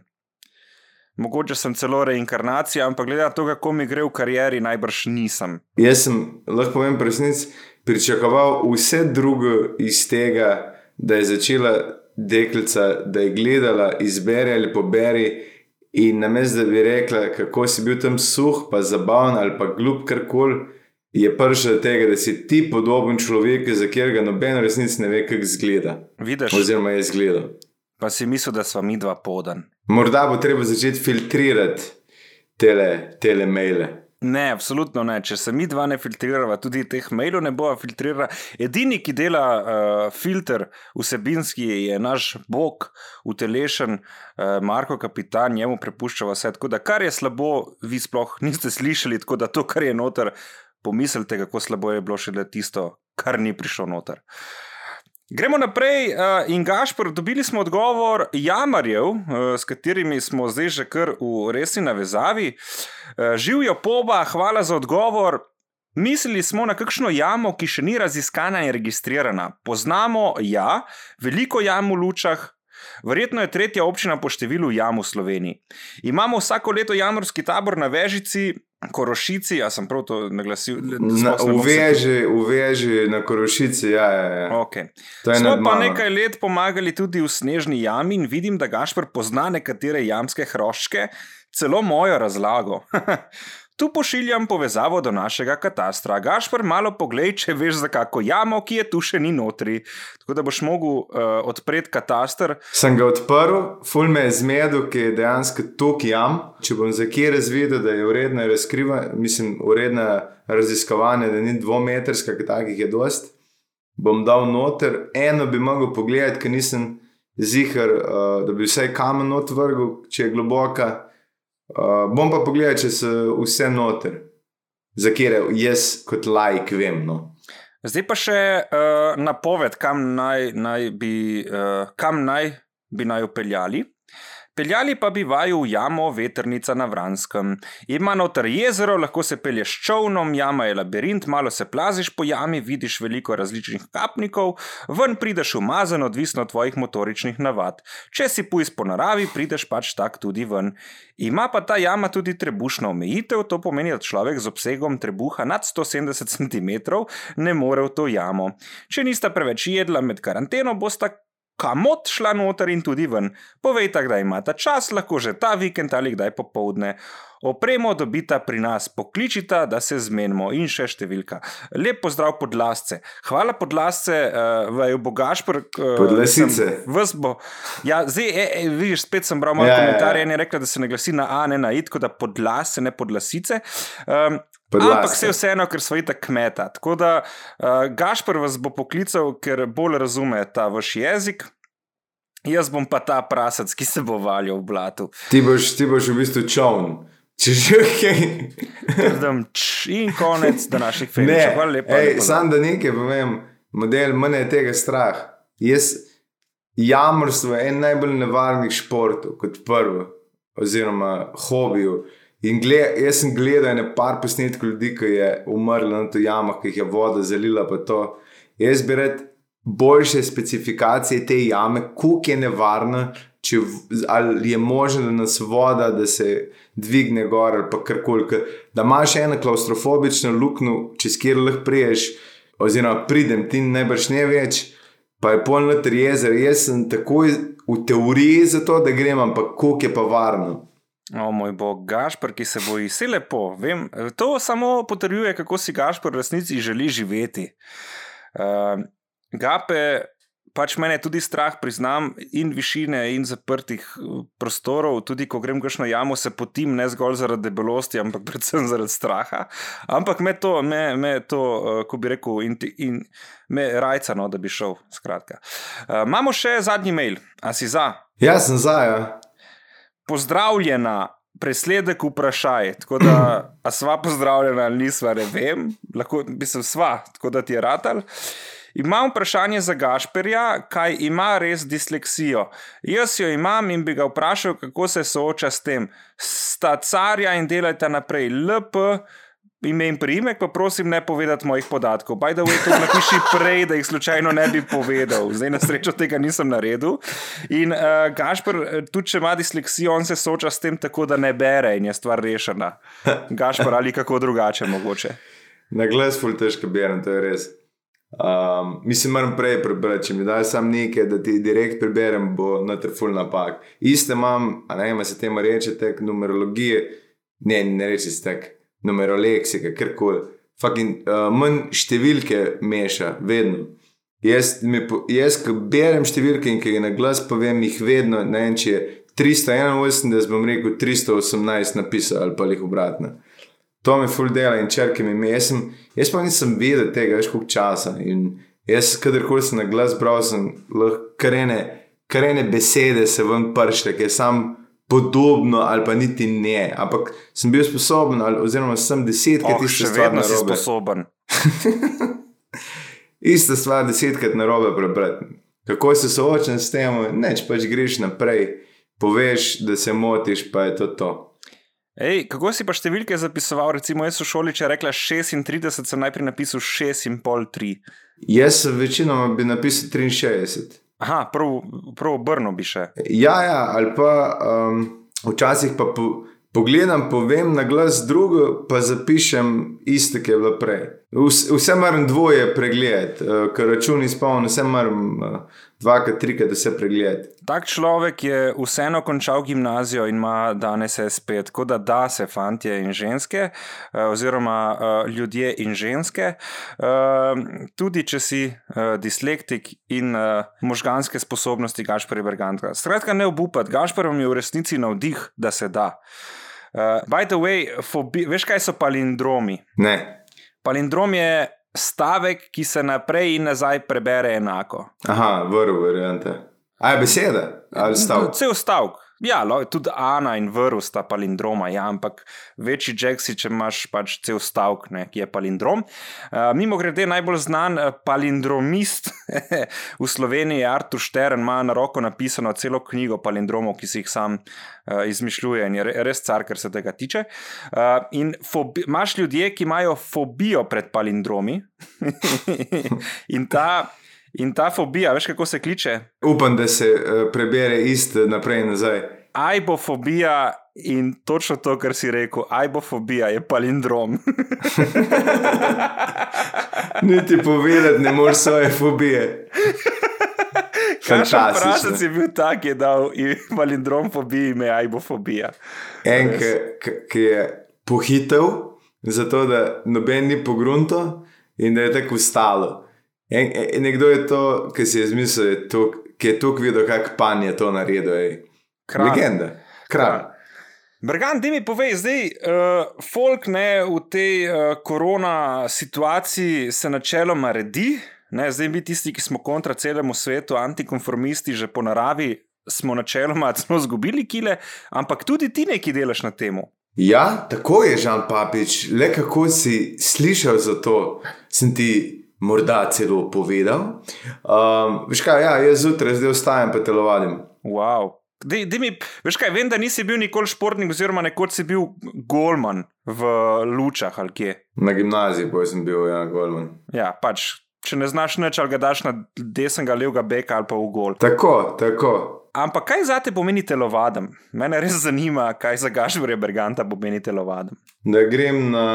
Mogoče sem celo reinkarnacija, ampak glede na to, kako mi gre v karieri, najbrž nisem. Jaz sem, lahko povem, resnic, pričakoval vse drugo iz tega, da je začela deklica, da je gledala, izberi ali poberi. In namesto da bi rekla, kako si bil tam suh, pa zabaven ali pa glup, karkoli, je prišel do tega, da si ti podoben človeku, za katerega noben resnic ne ve, kako izgleda. Vidiš, Oziroma je izgledal. pa si mislil, da sva mi dva podan. Morda bo treba začeti filtrirati tele, tele maile. Ne, absolutno ne. Če se mi dva ne filtrirava, tudi teh mailov ne bova filtrirala. Edini, ki dela uh, filter vsebinski, je naš bog, utelešen, uh, Marko Kapitan, njemu prepuščava vse. Tako da, kar je slabo, vi sploh niste slišali, tako da to, kar je noter, pomislite, kako slabo je bilo še le tisto, kar ni prišlo noter. Gremo naprej uh, in Gašpor, dobili smo odgovor jamarjev, uh, s katerimi smo zdaj že kar v resni navezavi. Uh, živijo poba, hvala za odgovor. Mislili smo na kakšno jamo, ki še ni raziskana in registrirana. Poznamo, ja, veliko jam v lučah. Verjetno je tretja občina po številu jam v Sloveniji. Imamo vsako leto januarski tabor na Vežici, Korošici, a sem prav to naglasil. Na, bom se- uveži, uveži na korošici, ja, ja, ja. Okay. Smo nad pa nekaj let pomagali tudi v snežni jami in vidim, da Gašpr pozna nekatere jamske hroščke, celo mojo razlago. Tu pošiljam povezavo do našega katastra. Gašpr, malo poglej, če veš za kako jamo, ki je tu še ni notri. Tako da boš mogel uh, odpreti katastr. Sem ga odprl, ful me je zmedel, ki je dejansko tok jam. Če bom za kje razvidel, da je uredna razkriva, mislim, uredna raziskovanja, da ni dvometrska, ki takih je dost, bom dal noter. Eno bi mogel pogledati, ker nisem zihar, uh, da bi vsaj kamen not vrgel, če je globoka. Uh, bom pa pogledal, če so vse noter, za kere jaz kot lajk vem. No. Zdaj pa še uh, napoved, kam naj, naj bi, uh, kam naj bi naj upeljali. Peljali pa bi vaju v jamo veternica na Vranskem. Ima noter jezero, lahko se pelješ čovnom, jama je labirint, malo se plaziš po jami, vidiš veliko različnih kapnikov, ven prideš umazan, odvisno od tvojih motoričnih navad. Če si pujs po naravi, prideš pač tak tudi ven. Ima pa ta jama tudi trebušno omejitev, to pomeni, da človek z obsegom trebuha nad 170 cm ne more v to jamo. Če nista preveč jedla med karanteno, bosta kamot šla noter in tudi ven. Povejte, kdaj imate čas, lahko že ta vikend ali kdaj popovdne. Opremo dobita pri nas, pokličita, da se zmenimo in še številka. Lep pozdrav podlasce. Hvala podlasce, uh, vaju bogaš. Uh, Podlasice. Vzbo. Ja, zdaj, e, e, vidiš, spet sem bral malo Ja, ja, ja. komentarje in je rekla, da se ne glasi na A, ne na I, tako da podlase, ne podlasice. Um, Podlaske. Ampak vse vseeno, ker smo ita kmeta. Tako da uh, Gašpr vas bo poklical, ker bolj razume ta vaš jezik. Jaz bom pa ta prasac, ki se bo valjal v blatu. Ti boš, ti boš v bistvu čovn. Če že č, in konec današnjih Ne, filmov. Hvala lepa. ej, lepo. sam da nekaj povem, model, mene je tega strah. Jaz, jamrstvo je en najbolj nevarnih športov, kot prvo, oziroma hobijev. In gled, jaz sem gledal ne par posnetkov ljudi, ki je umrlo na to jamo, ki jih je voda zalila. to. Jaz bi rad boljše specifikacije te jame, koliko je nevarna, če, ali je možno, da nas voda, da se dvigne gor ali pa karkoli. ke- Da imaš eno klaustrofobično luknjo, čez kjer lahko priješ, oziroma pridem ti najbrž ne več, pa je polno ter jezer. Jaz sem takoj v teoriji za to, da grem, ampak koliko je pa varno. O moj bog, Gašpr, ki se boji, vse lepo. Vem, to samo potrjuje, kako si Gašpr v resnici želi živeti. Uh, Gape, pač mene je tudi strah, priznam, in višine, in zaprtih eh, prostorov. Tudi ko grem v kakšno jamo, se potim ne zgolj zaradi debelosti, ampak predvsem zaradi straha. Ampak me to, me, me to uh, ko bi rekel, in, in me rajca, no, da bi šel. Skratka. Uh, imamo še zadnji mail, a si za? Jaz sem za, ja. pozdravljena, presledek vprašaj. Tako da, a sva pozdravljena ali nisva, ne vem, lahko bi se sva, tako da ti je ratal. Imam vprašanje za Gašperja, kaj ima res disleksijo. Jaz jo imam in bi ga vprašal, kako se sooča s tem. Sta carja in delajte naprej. LP, ime in priimek, pa prosim ne povedati mojih podatkov. By the way, to napiši prej, da jih slučajno ne bi povedal. Zdaj na srečo tega nisem naredil. In uh, Gašpr, eh, tudi če ima disleksijo, on se sooča s tem tako, da ne bere in je stvar rešena. Gašpr ali kako drugače mogoče. Na glas ful težko berem, to je res. Um, mislim, moram prej prebrati, če mi daš sam nekaj, da ti direkt preberem, bo noter ful napak. Iste imam, a ne vem, se temu reče tek numerologije, ne, ne reče se tek numeroleksika, karkoli. Fucking, uh, manj številke meša, vedno. Jaz, jaz ko berem številke in ki jih na glas povem, jih vedno, ne vem, če je 381, bom rekel 318 napisal ali pa jih obratno. To mi ful dela in črke mi ime. Jaz, sem, jaz pa nisem videl tega več koliko časa. In jaz, kadarkoli sem na glas bral, sem lahko karene, karene besede se ven pršle, ki je sam podobno ali pa niti ne. Ampak sem bil sposoben, ali, oziroma sem desetkrat Oh, iste še stvari vedno si narobe. sposoben. Ista stvar desetkrat narobe prebrati. Kako se soočam s tem, neč pač greš naprej, poveš, da se motiš, pa je to to. Ej, kako si pa številke zapisoval? Recimo, jaz v šoli, če rekla 36, sem najprej napisal 6,5-3. Jaz sem večinoma bi napisal 63. Aha, prav, prav obrno bi še. Ja, ja, ali pa um, včasih pa po, pogledam, povem na glas drugo, pa zapišem isto, ki je bilo prej. Vse, vse moram dvoje pregledati, uh, ker račun izpolnjen, vse moram uh, dvakrat, trikrat vse pregledati. Tak človek je vseeno končal gimnazijo in ima danes SP, tako da da se fantje in ženske, uh, oziroma uh, ljudje in ženske, uh, tudi če si dislektik in možganske sposobnosti Gašpora Berganta. Skratka, ne obupati, Gašpor vam je v resnici navdih, da se da. Uh, by the way, fobi, veš kaj so palindromi? Ne. Palindrom je stavek, ki se naprej in nazaj prebere enako. Aha, vrl, variante. A je beseda ali stavek? Cel stavek. Ja, tudi Ana in Vrl sta palindroma, ja, ampak večji Jacksi, če imaš pač cel stavek, ki je palindrom. Uh, Mimo grede, najbolj znan uh, palindromist v Sloveniji je Artur Štern, ima na roko napisano celo knjigo palindromov, ki si jih sam uh, izmišljuje in je res car, kar se tega tiče. Uh, in imaš ljudje, ki imajo fobijo pred palindromi in ta. In ta fobija, veš kako se kliče? Upam, da se uh, prebere isto naprej in nazaj. Ajbofobija in točno to, kar si rekel, ajbofobija je palindrom. Niti povedati ne moreš svoje fobije. Vprašanje je bil tak, je dal palindrom fobiji ime ajbofobija. En, ki je pohitev, zato da noben ni pogrunto in da je tako ustalo. En, en, nekdo je to, ki si je izmislil, ki je tukaj videl, kako pan je to naredil. Legenda, kralj. Brgan, da mi povej, zdaj, uh, folk ne v tej uh, korona situaciji se načeloma redi, ne, zdaj mi tisti, ki smo kontra celemu svetu, antikonformisti, že po naravi smo načeloma celo zgubili kile, ampak tudi ti nekaj delaš na tem. Ja, tako je, Žan Papič, le kako si slišal za to, sem ti morda celo povedal. Um, veš kaj, ja, jaz zjutraj zdaj ostajam pa telovadim. Wow. Dej, dej mi, veš kaj, vem, da nisi bil nikoli športnik, oziroma nekoč si bil golman v Lučah ali kje. Na gimnaziji pa sem bil, ja, golman. Ja, pač, če ne znaš nič, ali ga daš na desnega, levega beka ali pa v gol. Tako, tako. Ampak kaj za te pomeni telovadem? Mene res zanima, kaj za Gašvorja Berganta pomeni telovadem. Da grem na,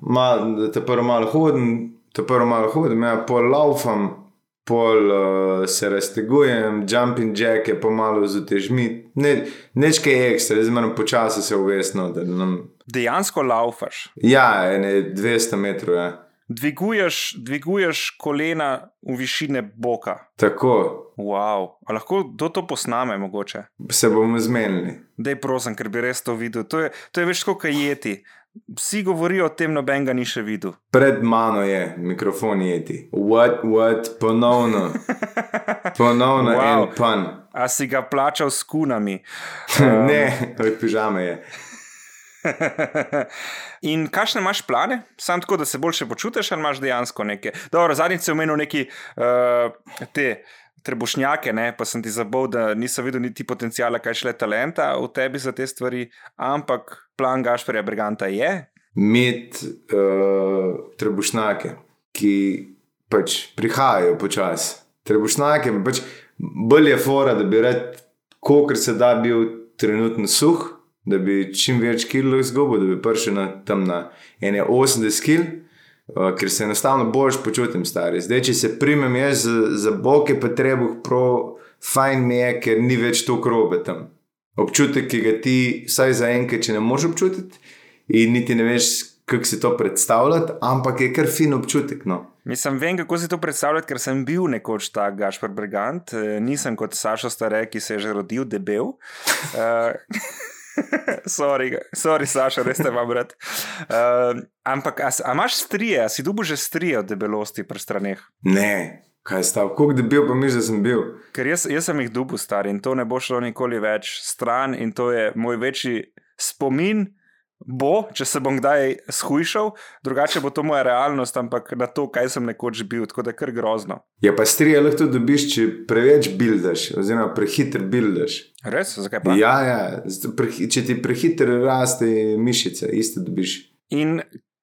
ma, da te prvo malo hodim, te prvo malo hodim, ja, pol laufam pol uh, se raztegujem, jumping jack je pomalo z utežmi, ne, nekaj ekstra, moram počasi se uvesno. Nam... Dejansko laufaš. Ja, ne 200 metrov. Ja. Dviguješ, dviguješ kolena v višine boka. Tako. Wow. A lahko do to posname, mogoče. Se bomo zmenili. Dej, prosim, ker bi res to videl. To je, to je več kot jeti. Vsi govorijo o tem, noben ga ni še videl. Pred mano je mikrofon jeti. What, what, ponovno. Ponovno wow. en pan. A si ga plačal s kunami? Um... ne, od pižame je. In kakšne imaš plane, samo tako, da se boljše počutiš, ali imaš dejansko nekaj? Dobro, zadnjič si omenil neki uh, te trebušnjake, ne? pa sem ti zabav, da nisem videl niti potencijala, kaj šele talenta v tebi za te stvari, ampak plan Gašporja Briganta je. Imeti uh, trebušnjake, ki pač prihajajo počasi. Trebušnjake, pač bolje je fora, da bi rad, kolikor se da, bil trenutno suh, da bi čim več kilo izgubil, da bi prišel na tam na 81 kg. Uh, ker se enostavno bolj počutim stari. Zdaj, če se primem jaz za, za boke, pa treba prav fajn mi je, ker ni več to krobe tam. Občutek, ki ga ti, vsaj za enkrat, če ne moreš občutiti, in niti ne veš, kako si to predstavljati, ampak je kar fin občutek. No. Mislim, vem, kako si to predstavljati, ker sem bil nekoč ta Gašpor Brigant, nisem kot Saša Stare, ki se je že rodil debel. Uh, sorry, sorry, Saša, res te imam rad. Uh, ampak, a, a imaš strije, a si dubo že strije od debelosti pri straneh? Ne. Kaj je stav, kako je bil, pa mi že sem bil. Ker jaz, jaz sem jih dubu star in to ne bo šlo nikoli več stran, in to je moj večji spomin, bo, če se bom kdaj shujšal, drugače bo to moja realnost, ampak na to, kaj sem nekoč bil, tako da je kar grozno. Ja, pa strije lahko dobiš, če preveč bildaš, oziroma prehiter bildaš. Res, zakaj pa? Ja, ja. če ti prehiter raste mišice, isto dobiš. In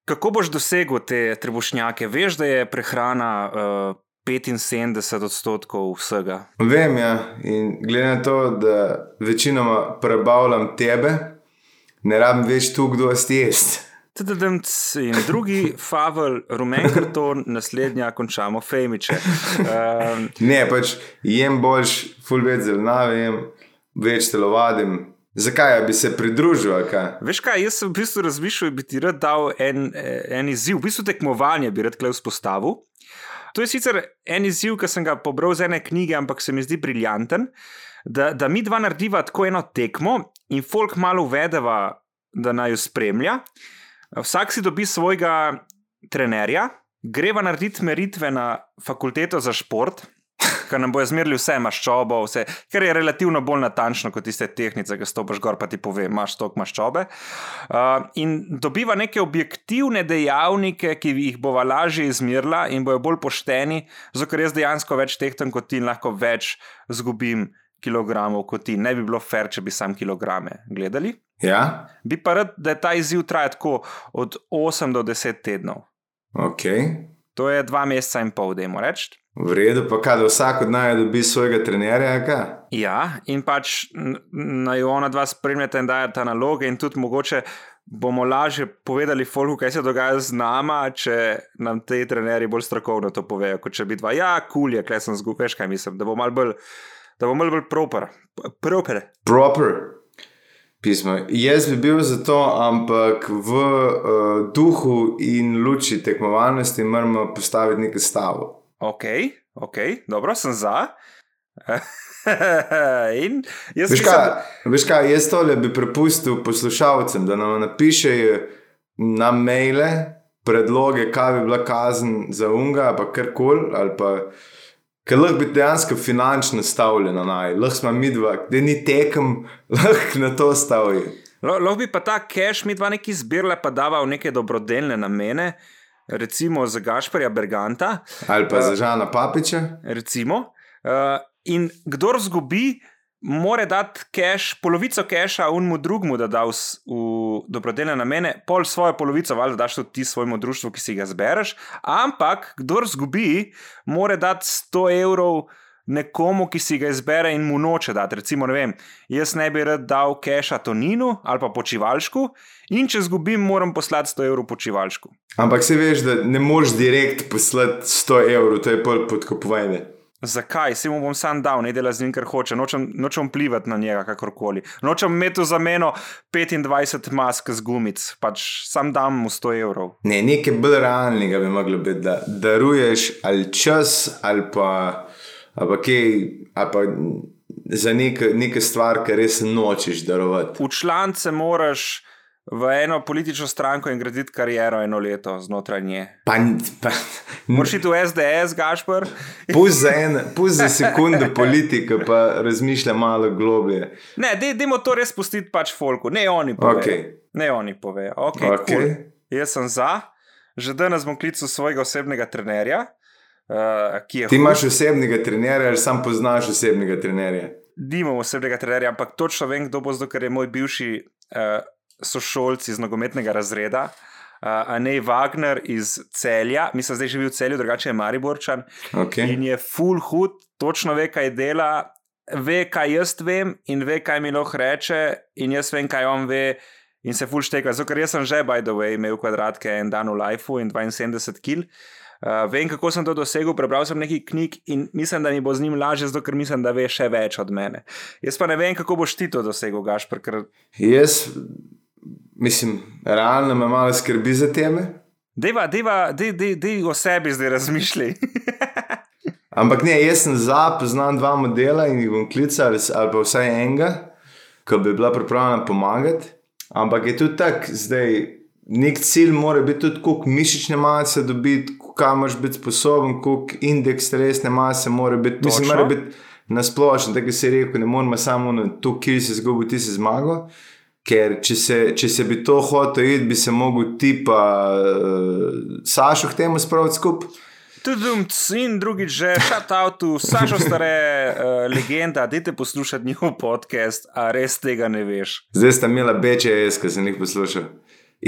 kako boš dosegel te trebušnjake? Veš, da je prehrana. Uh, 75 odstotkov vsega. Vem, ja. In glede na to, da večinoma prebavljam tebe, ne rabim več tu, kdo si jesti. TDDMC in drugi favel, rumen karton, naslednja končamo fejmiče. Um, Ne, pač jem boljš, full več zelenjave, jem več telovadim. Zakaj bi se pridružil? kaj? veš kaj, jaz sem v bistvu razmišljal, bi ti rad dal en, eh, en izziv, v bistvu tekmovanje bi rad tukaj vzpostavil. To je sicer en izziv, ki sem ga pobral z ene knjige, ampak se mi zdi briljanten. Da, da mi dva narediva tako eno tekmo in folk malo uvedeva, da naj jo spremlja. Vsak si dobi svojega trenerja, greva narediti meritve na fakulteto za šport. Ker nam bojo zmerili vse maščobo, vse, kar je relativno bolj natančno kot tiste tehnice, ki stopiš gor, pa ti pove, imaš toliko maščobe. Uh, in dobiva neke objektivne dejavnike, ki jih bova lažje izmerila in bojo bolj pošteni, zato ker jaz dejansko več tehtam kot ti in lahko več zgubim kilogramov kot ti. Ne bi bilo fair, če bi sam kilograme gledali. Ja, Bi pa rad, da je ta izziv traja tako od 8 do 10 tednov. ok, To je dva meseca in pol, da jim reči. v redu, pa kaj, da vsak od naj dobi svojega trenerja, kaj? Ja, in pač naj ona dva spremljata in dajata naloge, in tudi mogoče bomo lažje povedali, folku, kaj se dogaja z nama, če nam te trenerji bolj strokovno to povejo, kot če bi dva, ja, kul je, klej sem zgubil, veš kaj mislim, da bo mal bolj, da bo mal bolj proper. proper. Proper. Pismo. Jaz bi bil za to, ampak v uh, duhu in luči tekmovalnosti moramo postaviti nekaj stavo. Ok, ok, dobro, sem za. in jaz Veš kaj, veš kaj, jaz tole bi prepustil poslušalcem, da nam napišejo na maile predloge, kaj bi bila kazen za unga, pa karkoli, ali pa ker lahko bi dejansko finančno stavljeno naj, lahko smo mi dva, da ni tekem, lahko na to stavijo. Lo- Lahko bi pa ta cash mi dva neki zbirala, pa dava v neke dobrodelne namene, recimo za Gašparja Berganta. Ali pa za Žana Papiča. recimo. Uh, in kdor zgubi, mora dati cash, polovico keša unmu drugmu, da da v, s- v dobrodelne namene, pol svojo polovico, valjda daš tudi ti svojemu društvu, ki si ga zbereš. Ampak, kdor zgubi, mora dati 100 evrov. Nekomu, ki si ga izbere in mu noče dati. Recimo, ne vem, jaz ne bi rad dal keša Toninu ali pa počivalšku, in če zgubim, moram poslati 100 evrov počivalšku. Ampak se veš, da ne moreš direkt poslati 100 evrov, to je pol podkupovanje. Zakaj? Se mu bom sam dal, ne dela z njim, kar hoče, nočem, nočem vplivati na njega, kakorkoli. Nočem imeti v zameno 25 mask z gumic, pač sam dam mu 100 evrov. Ne, nekaj bolj realnega bi moglo biti, da daruješ ali čas, ali pa, ali pa kaj, ali pa za neke, neke stvar, ki res nočeš darovati. V člance moraš v eno politično stranko in graditi kariero eno leto znotraj nje. Pa, pa, Moraš iti v SDS, Gašpr. Pusti za, en- pusti za sekundo politiko, pa razmišlja malo globlje. Ne, dajmo to res pustiti pač folku, ne oni povejo. Okej. Ne oni povejo. Okay, Okej. cool. Jaz sem za, že danes bom klical svojega osebnega trenerja. Uh, Ti hud. imaš osebnega trenerja, ali sam poznaš osebnega trenerja. nimam osebnega trenerja, ampak točno vem, kdo bo zdaj, ker je moj bivši uh, sošolc iz nogometnega razreda. Uh, Anej Wagner iz Celja, mislim, zdaj živi v Celju, drugače je Mariborčan. Okay. In je full hud, točno ve, kaj dela, ve, kaj jaz vem, in ve, kaj mi lahko reče, in jaz vem, kaj on ve, in se full šteka. Zato, ker jaz sem že, by the way, imel kvadratke en dan v lifeu in 72 kg. Uh, vem, kako sem to dosegel, prebral sem nekaj knjig in mislim, da mi bo z njim lažje, zato ker mislim, da ve še več od mene. Jaz pa ne vem, kako boš ti to dosegel, Gašpr, ker Jaz, mislim, realno me malo skrbi za teme. deva, deva, dej, dej, dej o sebi zdaj razmišljaj. Ampak ne, jaz sem za, poznam dva modela in jih bom klical, ali, pa vsaj enega, ki bi bila pripravljena pomagati. Ampak je tudi tako, zdaj nek cilj mora biti tudi, koliko mišične mase dobiti, kaj moraš biti sposoben, koliko indeks telesne mase mora biti. Mislim, mora biti na splošno, tako kot si rekel, ne moramo samo na to, kje si izgubil, ti si zmagal. Ker če se, če se bi to hotel iti, bi se mogel ti pa uh, Sašo k temu spraviti skupaj. Tudi in drugič, že šat avtu, Sašo stare uh, legenda, dajte poslušati njihov podcast, a res tega ne veš. Zdaj sta imela beče, jaz, ki sem jih poslušal.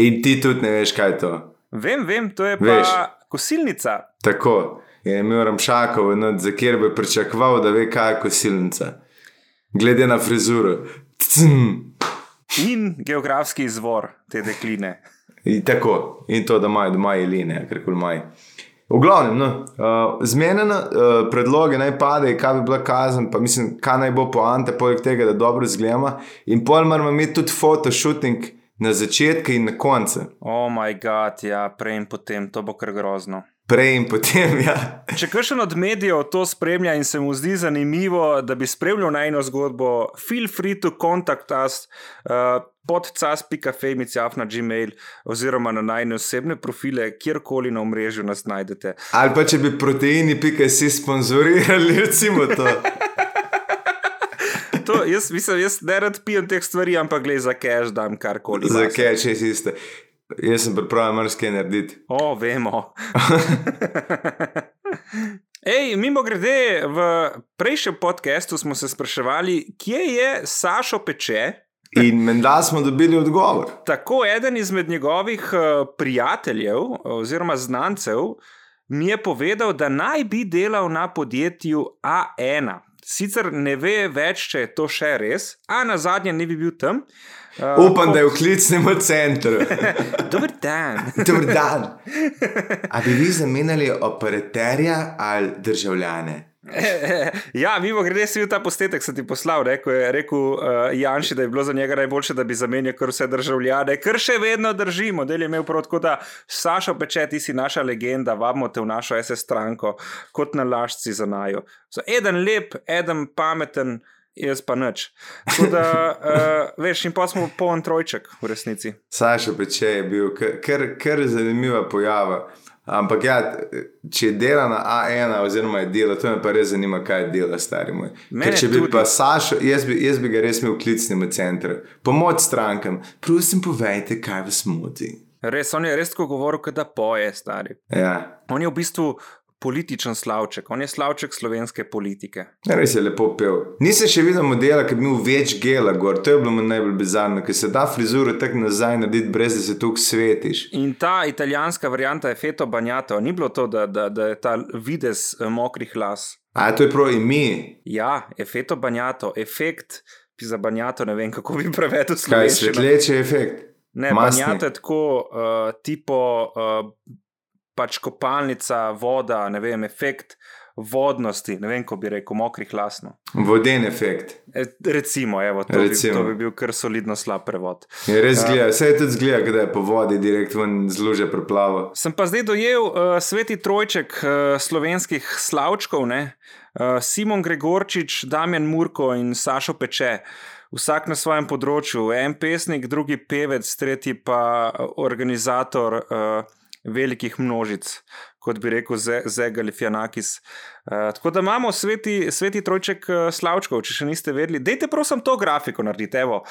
In ti tudi ne veš, kaj je to. Vem, vem, to je Veš. pa kosilnica. Tako je imel Ramšakov, no, za kjer bi pričakoval, da ve, kaj je kosilnica. Glede na frizuro. Tcm. In geografski izvor te dekline. In tako, in to, da imajo doma jeline, kar koli imajo. V glavnem, no, uh, zmenjene uh, predloge naj pade, kaj bi bila kazen, pa mislim, kaj naj bo poanta, poleg tega, da dobro zgleda. In pol moramo imeti tudi fotoshooting na začetku in na koncu. O oh moj bog, ja, prej in potem, to bo kar grozno. Prej in potem, ja. Če kakšen od medijev to spremlja in se mu zdi zanimivo, da bi spremljal najno zgodbo, feel free to contact us. Uh, Pod cas.femicijaf na Gmail oziroma na najne osebne profile, kjerkoli na omrežju nas najdete. Ali pa če bi proteini, pika si sponzorirali, recimo to. to jaz, mislim, jaz ne rad pijem teh stvari, ampak gledaj za cash, dam karkoli. Za cash je isto. Jaz sem pripravljen marsikaj narediti. O, vemo. Ej, mimo grede, v prejšnjem podkastu smo se spraševali, kje je Sašo Peče. In menda smo dobili odgovor. Tako eden izmed njegovih uh, prijateljev oziroma znancev mi je povedal, da naj bi delal na podjetju A1. Sicer ne ve več, če je to še res, a na zadnje ne bi bil tam. Uh, Upam, da je v klicnem centru. Dober dan. Dober dan. A bi vi zamenjali operaterja ali državljane? ja, mimo grede si bil ta posnetek, sem ti poslal. Rekel je rekel, uh, Janši, da je bilo za njega najboljše, da bi zamenjal kar vse državljane, kar še vedno drži. Model je imel prav tako, da Saša peče, ti si naša legenda, vabimo te v našo SS stranko, kot na lašci za najo. So eden lep, eden pameten. Jaz pa nič. Da, uh, veš, in pa smo poln trojček v resnici. Saša peče je bil kar zanimiva pojava. Ampak, ja, če dela na A1, oziroma je delo, to me pa res zanima, kaj dela, stari moj. Ker, če bi tudi. pa Sašo, jaz bi, jaz bi ga res imel v klicnem centru, pomoč strankam, prosim, povejte, kaj vas moti. Res, on je res tako govoril, da poje, stari. Ja. On je v bistvu političen slavček, on je slavček slovenske politike. Ja, res je lepo pel. Nisem še videl modela, ki bi imel več gela, gor. to je bilo najbolj bizarno, ker se da frizuro tako nazaj narediti, brez da se tukaj svetiš. In ta italijanska varianta je feto banjato, ni bilo to, da, da, da je ta vides eh, mokrih las. A to je prav ime. Ja, je feto banjato, efekt. Za banjato ne vem, kako bi prevedel slovenski. Kaj je svetleče efekt? Ne, banjato je tako, uh, tipo uh, pač kopalnica, voda, ne vem, efekt vodnosti, ne vem, ko bi rekel, mokrih lasno. Voden efekt. E, recimo, evo, to, recimo. Bi, to bi bil kar solidno slab prevod. Je res zgleda, uh, vse je tudi zgleda, da je po vodi direkt ven zluže preplavo. Sem pa zdaj dojel uh, sveti trojček uh, slovenskih slavčkov, ne? Uh, Simon Gregorčič, Damien Murko in Sašo Peče. Vsak na svojem področju, en pesnik, drugi pevec, tretji pa organizator uh, velikih množic, kot bi rekel Zegal Fianakis. Uh, tako da imamo sveti, sveti trojček uh, Slavčkov, če še niste vedeli. Dajte prosim to grafiko narediti. Uh,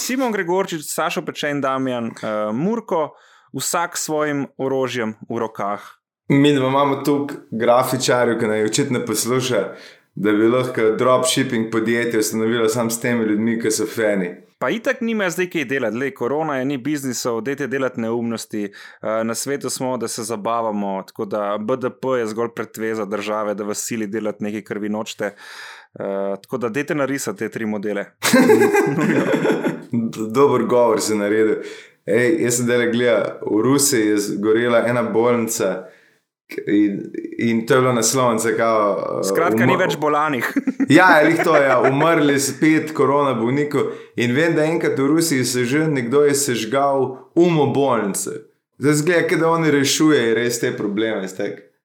Simon Gregorčič, Sašo Pečen, Damjan, uh, Murko, vsak s svojim orožjem v rokah. Mi imamo tukaj grafičarje, ki naj očitno poslušajo, da bi lahko dropshipping podjetje ustanovilo samo s temi ljudmi, ki so feni. Pa itak nima zdaj kaj delati, le korona je ni biznisov, dajte delati neumnosti. Eh, na svetu smo, da se zabavamo, tako da BDP je zgolj predveza države, da vas sili delati nekaj, kar vi nočete. Uh, tako da dajte narisati te tri modele. Dober govor si naredil. Ej, jaz sem delal, v Rusiji je zgorela ena bolnica. In, in to je bilo naslovnice. Uh, Skratka, ni več bolanih. ja, ali to je, ja, umrli spet korona bolnikov. In vem, da enkrat v Rusiji se že nekdo je sežgal umo bolnice. Zdaj zgleda, da oni rešujejo res te probleme.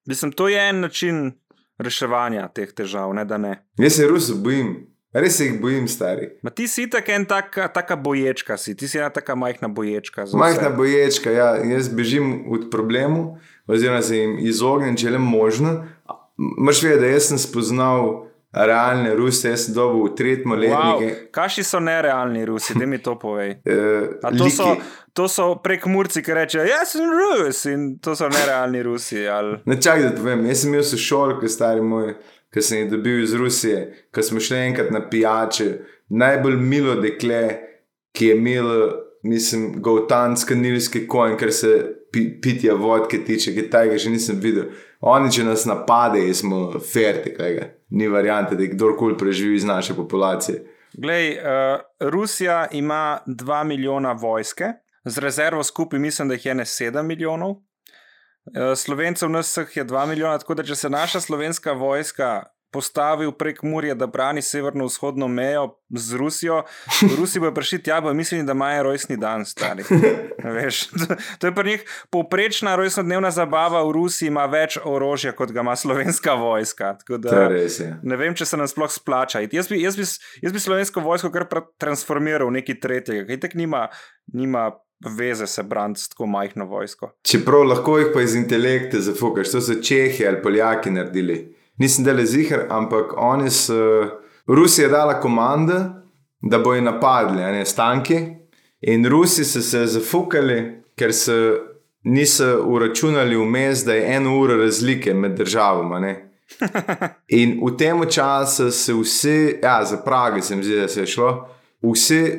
Mislim, to je en način reševanja teh težav, ne da ne. Jaz se Rusi bojim. Res se jih bojim, stari. Ma ti si tako en taka, taka boječka, si. ti si ena taka majhna boječka. Majhna boječka, ja. Jaz bežim od problemov oziroma se jim izognem, če le možno. Moš vedeti, da sem spoznal realne Ruse, jaz sem dobil v tretjem letniku. Wow. Kaši so nerealni Rusi, da mi to povej. uh, to, so, to so prek Murci, ki rečejo, jaz sem Rus in to so nerealni Rusi. Ali... Ne čakaj, da povem, jaz sem imel sošolke, stari moj. Ki sem jih dobil iz Rusije, ko smo šli enkrat na pijače, najbolj milo dekle, ki je imelo, mislim, gautanske nilske konje, ker se pitja vodke tiče, ki tega še nisem videl. Oni, če nas napadejo, smo ferti, tega. ni variante, da kdorkoli preživi iz naše populacije. Glej, uh, Rusija ima 2 milijona vojske, z rezervo skupaj mislim, da jih je ne 7 milijonov. Eh, Slovencev nas vseh je 2 milijona, tako da če se naša slovenska vojska postavi prek Murja, da brani severno-vzhodno mejo z Rusijo, Rusi bodo prišli tja, bo mislili, da imajo rojstni dan, stari. Veš, to, to je pri njih povprečna rojstnodnevna zabava v Rusiji, ima več orožja, kot ga ima slovenska vojska. Tako Da. Je. ne vem, če se nam sploh splača. Jaz bi, jaz, bi, jaz bi slovensko vojsko kar transformiral v nekaj tretjega, ki tako nima, nima veze se braniti s tako majhno vojsko. Čeprav lahko jih pa iz intelekta zafukaš, to so Čehi ali Poljaki naredili. Nisem del zihar, ampak oni so. Rusija je dala komande, da bojo napadli, ne stanki. In Rusi so se zafukali, ker so niso uračunali vmes, da je eno uro razlike med državama. Ne? In v tem času se vsi, ja, za Prago se mi zdi, da se je šlo, vsi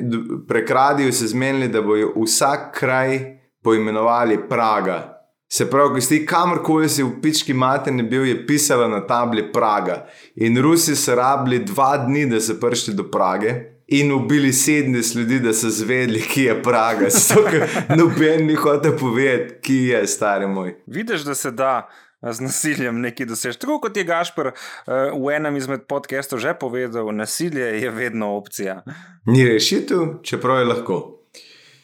prekradijo se zmenili, da bojo vsak kraj poimenovali Praga. Se pravi, ko si kamorkoli si v pički materni bil, je pisala na tabli Praga. In Rusi so rabili dva dni, da so prišli do Prage. In ubili 70 ljudi, da so zvedeli, ki je Praga. Zato, ker noben ni hotel povedati, ki je stari moj. Vidiš, da se da z nasiljem nekaj doseči. Tako kot je Gašpr uh, v enem izmed podcastov že povedal, nasilje je vedno opcija. Ni rešitev, čeprav je lahko.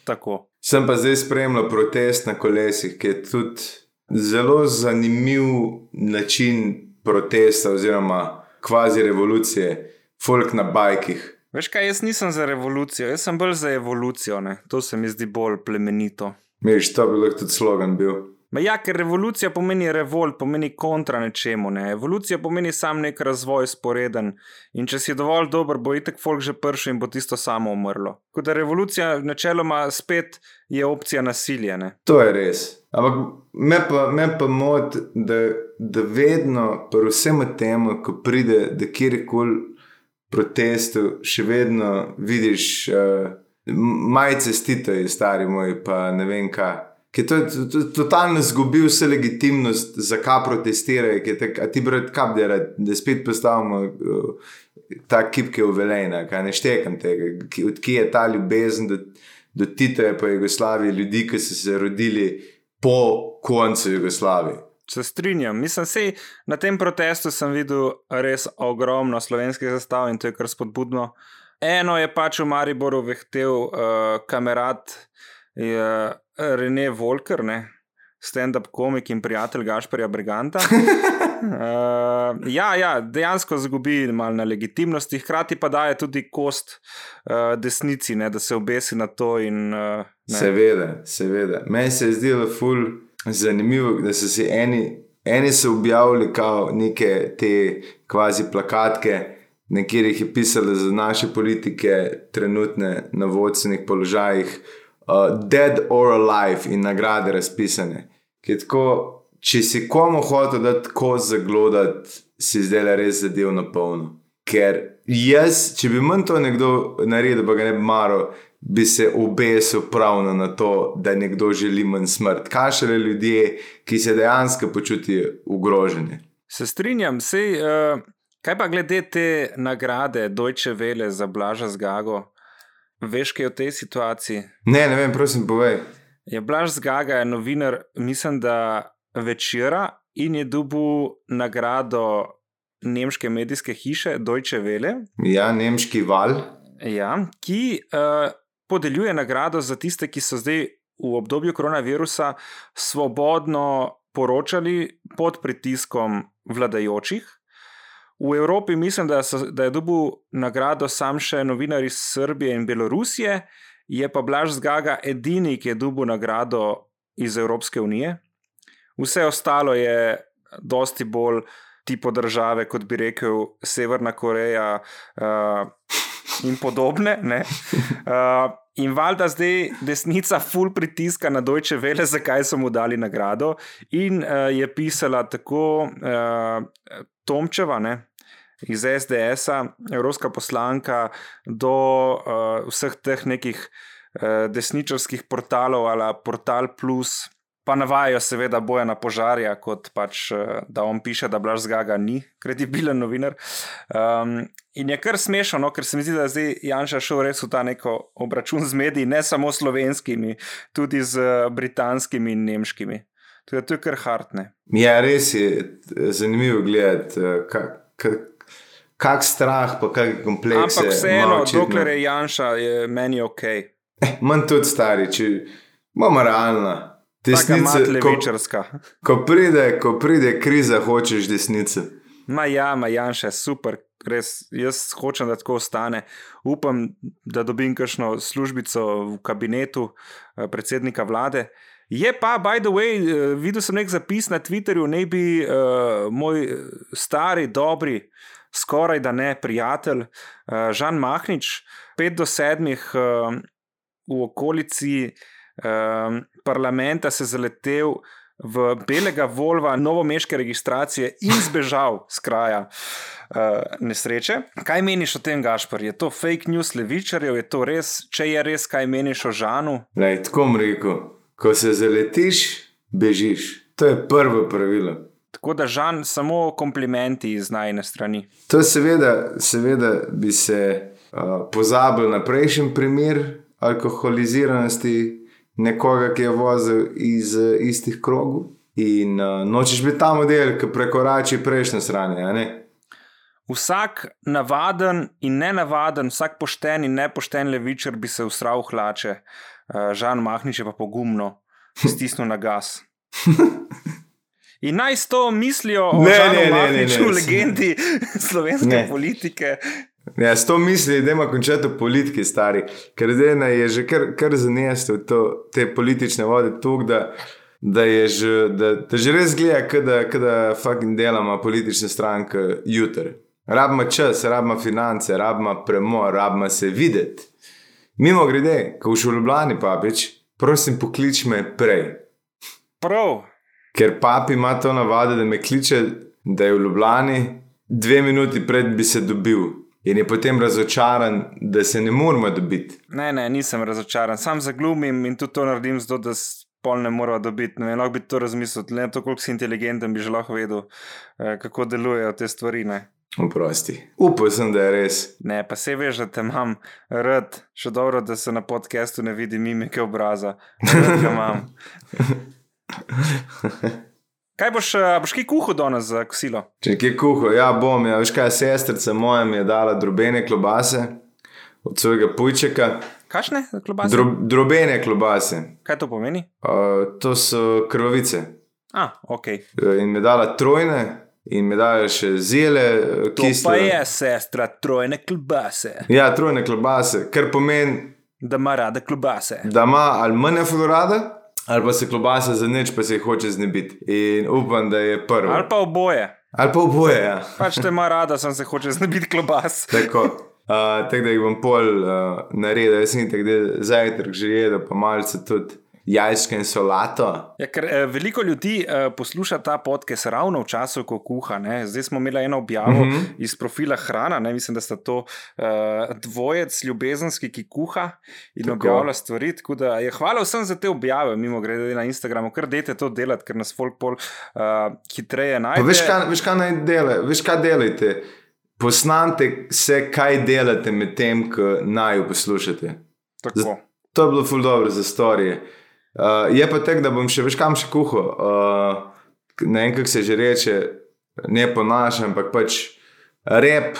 Tako. Sem pa zdaj spremljal protest na kolesih, ki je tudi zelo zanimiv način protesta oziroma kvazi revolucije, folk na bajkih. Veš kaj, jaz nisem za revolucijo, jaz sem bolj za evolucijo. Ne? To se mi zdi bolj plemenito. Miš, to bi lahko tudi slogan bil. Ma ja, ker revolucija pomeni revolt, pomeni kontra nečemu. Ne? Evolucija pomeni sam nek razvoj sporeden. In če si dovolj dober, bo itek folk že pršel in bo tisto samo umrlo. Tako da revolucija načeloma spet je opcija nasilja. Ne? To je res. Ampak me pa, me pa moti, da, da vedno, pri vsem tem, ko pride do kjerkoli protestov, še vedno vidiš uh, majice stite, stari moj, pa ne vem kaj. To je to- to- totalno zgubil vse legitimnost, zakaj protestirajo, ker tak, a ti brat kap delati, da spet postavimo uh, ta kip, ki je uveljena, kaj ne štekam tega, ki, odkje je ta ljubezen do, do Tita, pa Jugoslavije, ljudi, ki so se rodili po koncu Jugoslavije. Se strinjam. Mislim, sej na tem protestu sem videl res ogromno slovenskih zastav in to je kar spodbudno. Eno je pač v Mariboru vehtel uh, kamerat uh, Rene Volker, ne? stand-up komik in prijatelj Gašperja Briganta. Uh, ja, ja, dejansko zgubi malo na legitimnosti, hkrati pa daje tudi kost uh, desnici, ne, da se obesi na to. In, uh, ne. Seveda, seveda. Meni se je zdelo ful zanimivo, da so si eni, eni so objavili kao neke te kvazi plakatke, na katerih je pisalo za naše politike, trenutne na vodstvenih položajih, uh, dead or alive in nagrade razpisane. Ki tako, če si komu hotel dati kost zaglodati, si zdaj res zadev na polno. Ker jaz, če bi manj to nekdo naredil, pa ga ne bi maral, bi se obesil pravno na to, da nekdo želi manj smrt. Kaj šele ljudje, ki se dejansko počutijo ogroženi. Se strinjam, sej, uh, kaj pa glede te nagrade Deutsche Welle za Blaža Zgago? Veš, kaj je v tej situaciji? Ne, ne vem, prosim, povej. Je Blaž Zgaga je novinar, mislim, da večera in je dobil nagrado nemške medijske hiše Deutsche Welle, Ja, nemški val. ja, ki uh, podeljuje nagrado za tiste, ki so zdaj v obdobju koronavirusa svobodno poročali pod pritiskom vladajočih. V Evropi mislim, da, so, da je dobil nagrado sam še novinar iz Srbije in Belorusije, je pa Blaž Zgaga edini, ki je dobil nagrado iz Evropske unije. Vse ostalo je dosti bolj tipo države, kot bi rekel Severna Koreja uh, in podobne. ne. Uh, in valjda zdaj desnica full pritiska na Deutsche Welle, zakaj so mu dali nagrado. In uh, je pisala tako uh, Tomčeva, ne, iz SDS-a, evropska poslanka, do uh, vseh teh nekih uh, desničarskih portalov ali Portal Plus. Pa navajajo seveda Bojana Požarja, kot pač, eh, da on piše, da Blaž Zgaga ni kredibilen novinar. Um, in je kar smešno, no, ker se mi zdi, da je zdaj Janša šel res v ta neko obračun z mediji, ne samo slovenskimi, tudi z eh, britanskimi in nemškimi. To je, to je kar hartne. Ja, res je eh, zanimivo gledati, kak, kak, kak strah, pa kak kompleks. Ampak vseeno, dokler je Janša, je meni ok. Manj tudi stari, če imamo realno. Desnica levičarska. Ko pride, ko pride kriza, hočeš desnice. Ma ja, ma Janša, super, res. Jaz hočem, da tako ostane. Upam, da dobim kakšno službico v kabinetu eh, predsednika vlade. Je pa, by the way, eh, videl sem nek zapis na Twitterju, ne bi uh, moj stari, dobri, skoraj da ne prijatelj, uh, Žan Mahnič, pet do sedmih uh, v okolici uh, parlamenta se zaletel v belega Volva, novomeške registracije in zbežal z kraja uh, nesreče. Kaj meniš o tem, Gašpor? Je to fake news levičarjev, je to res, če je res, kaj meniš o Žanu? Lej, tako mu rekel, ko se zaletiš, bežiš. To je prvo pravilo. Tako da žan samo komplimenti iz najne strani. To je seveda, seveda bi se uh, pozabil na prejšnji primer alkoholiziranosti nekoga, ki je vozil iz uh, istih krogov. In uh, nočeš biti ta model, ki prekorači prejšnje stranje. Vsak navaden in nenavaden, vsak pošten in nepošten levičar bi se usral hlače, uh, Žan Mahnič je pa pogumno stisnil na gas. In naj to mislijo o Žanu legendi slovenske ne. politike. Ja, s to misli, da ima končati v politiki, stari, ker Dena je že kar, kar zanesel te politične vode tukaj, da, da je že, da, da že res gleda, da fucking delamo politične stranke jutri. Rabimo čas, rabimo finance, rabimo premor, rabimo se videti. Mimo grede, ko v Ljubljani papič, prosim, poklič me prej. Prav. Ker papi ima to navado, da me kliče, da je v Ljubljani, dve minuti pred bi se dobil. In je potem razočaran, da se ne moramo dobiti. Ne, ne, nisem razočaran, sam zaglumim in tudi to naredim, zato da spol ne moramo dobiti. Ne, lahko bi to razmislil, le to, koliko si inteligenten, bi že lahko vedel, eh, kako delujejo te stvari. Ne. Oprosti. Upam sem, da je res. Ne, pa se veš, da te imam rad, še dobro, da se na podkastu ne vidi mimike obraza. Da ga imam. Kaj boš, boš kaj kuhal danes za kosilo? Če kaj kuhal, ja, bom. Ja, veš kaj, sestrica moja mi je dala drobene klobase od svojega pujčeka. Kakšne klobase? Dro, drobene klobase. Kaj to pomeni? Uh, to so krvavice. Ah, ok. In mi je dala trojne, in mi dala še zele, ki so. To pa je sestra, trojne klobase. Ja, trojne klobase, kar pomeni. Da ima rada klobase. Da ima ali manj rada ali pa se klobasa za nič, pa se jih hoče znebiti. In upam, da je prvo. Ali pa oboje. Ali pa oboje, ja. Pač te ima rada, sem se hoče znebiti klobas. Tako. Uh, tako da jih bom pol uh, naredil, jaz sem tako, da zajtrk že jedel, pa malce tudi jajčke in solato. Ja, ker, eh, veliko ljudi eh, posluša ta podcast ravno v času, ko kuha. Ne? Zdaj smo imeli eno objavo mm -hmm. iz profila Hrana, ne? mislim, da sta to eh, dvojec ljubezenski, ki kuha in tako. objavlja stvari. Da, je, hvala vsem za te objave, mimo grede na Instagramu, ker dajte to delati, ker nas folk pol uh, hitreje najde. Veš kaj, veš, kaj naj dele, veš, kaj delate? Posnante se, kaj delate med tem, ko naj jo poslušate. Tako. To je bilo ful dobro za storije. Uh, je pa tako, da bom še več kam še kuhal. Uh, ne vem, kako se že reče, ne po našem, ampak pač rep,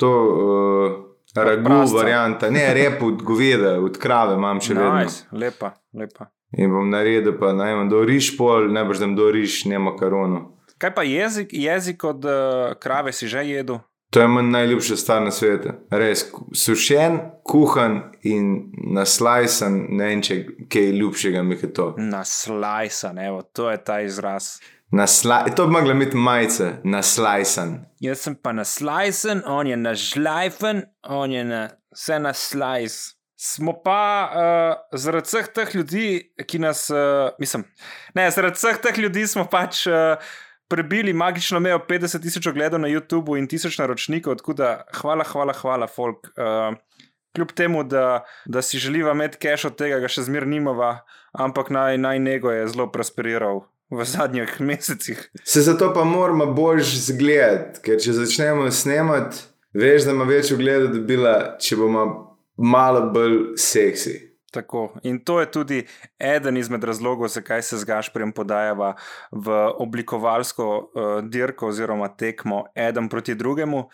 to uh, ragu, varianta. Ne, rep od goveda, od krave imam še vedno. Nice. Lepa, lepa. In bom naredil, pa naj imam do riš pol, boš tam do riš, ne makarono. Kaj pa jezik, jezik od uh, krave si že jedel? To je moj najljubši star na svetu. Res, sušen, kuhan in naslajsan, ne vem, če kaj ljubšega mi je to. Naslajsan, evo, to je ta izraz. Nasla to bi mogla biti majica, naslajsan. Jaz sem pa naslajsan, on je nažlajfen, on je na vse naslajs. Smo pa uh, zaradi vseh teh ljudi, ki nas, uh, mislim, ne, zaradi vseh teh ljudi smo pač. Uh, prebili magično mejo 50 tisoč ogledov na YouTubu in tisoč naročnikov, tako da hvala, hvala, hvala, folk. Uh, kljub temu, da, da si želiva imeti cache od tega, ga še zmer nimava, ampak naj, naj nego je zelo prosperiral v zadnjih mesecih. Se zato pa moramo bolj zgledati, ker če začnemo snemati, veš, da ima več ogleda, da bila, če bomo malo bolj seksi. Tako. In to je tudi eden izmed razlogov, zakaj se z Gašprem podajava v oblikovalsko uh, dirko oziroma tekmo eden proti drugemu.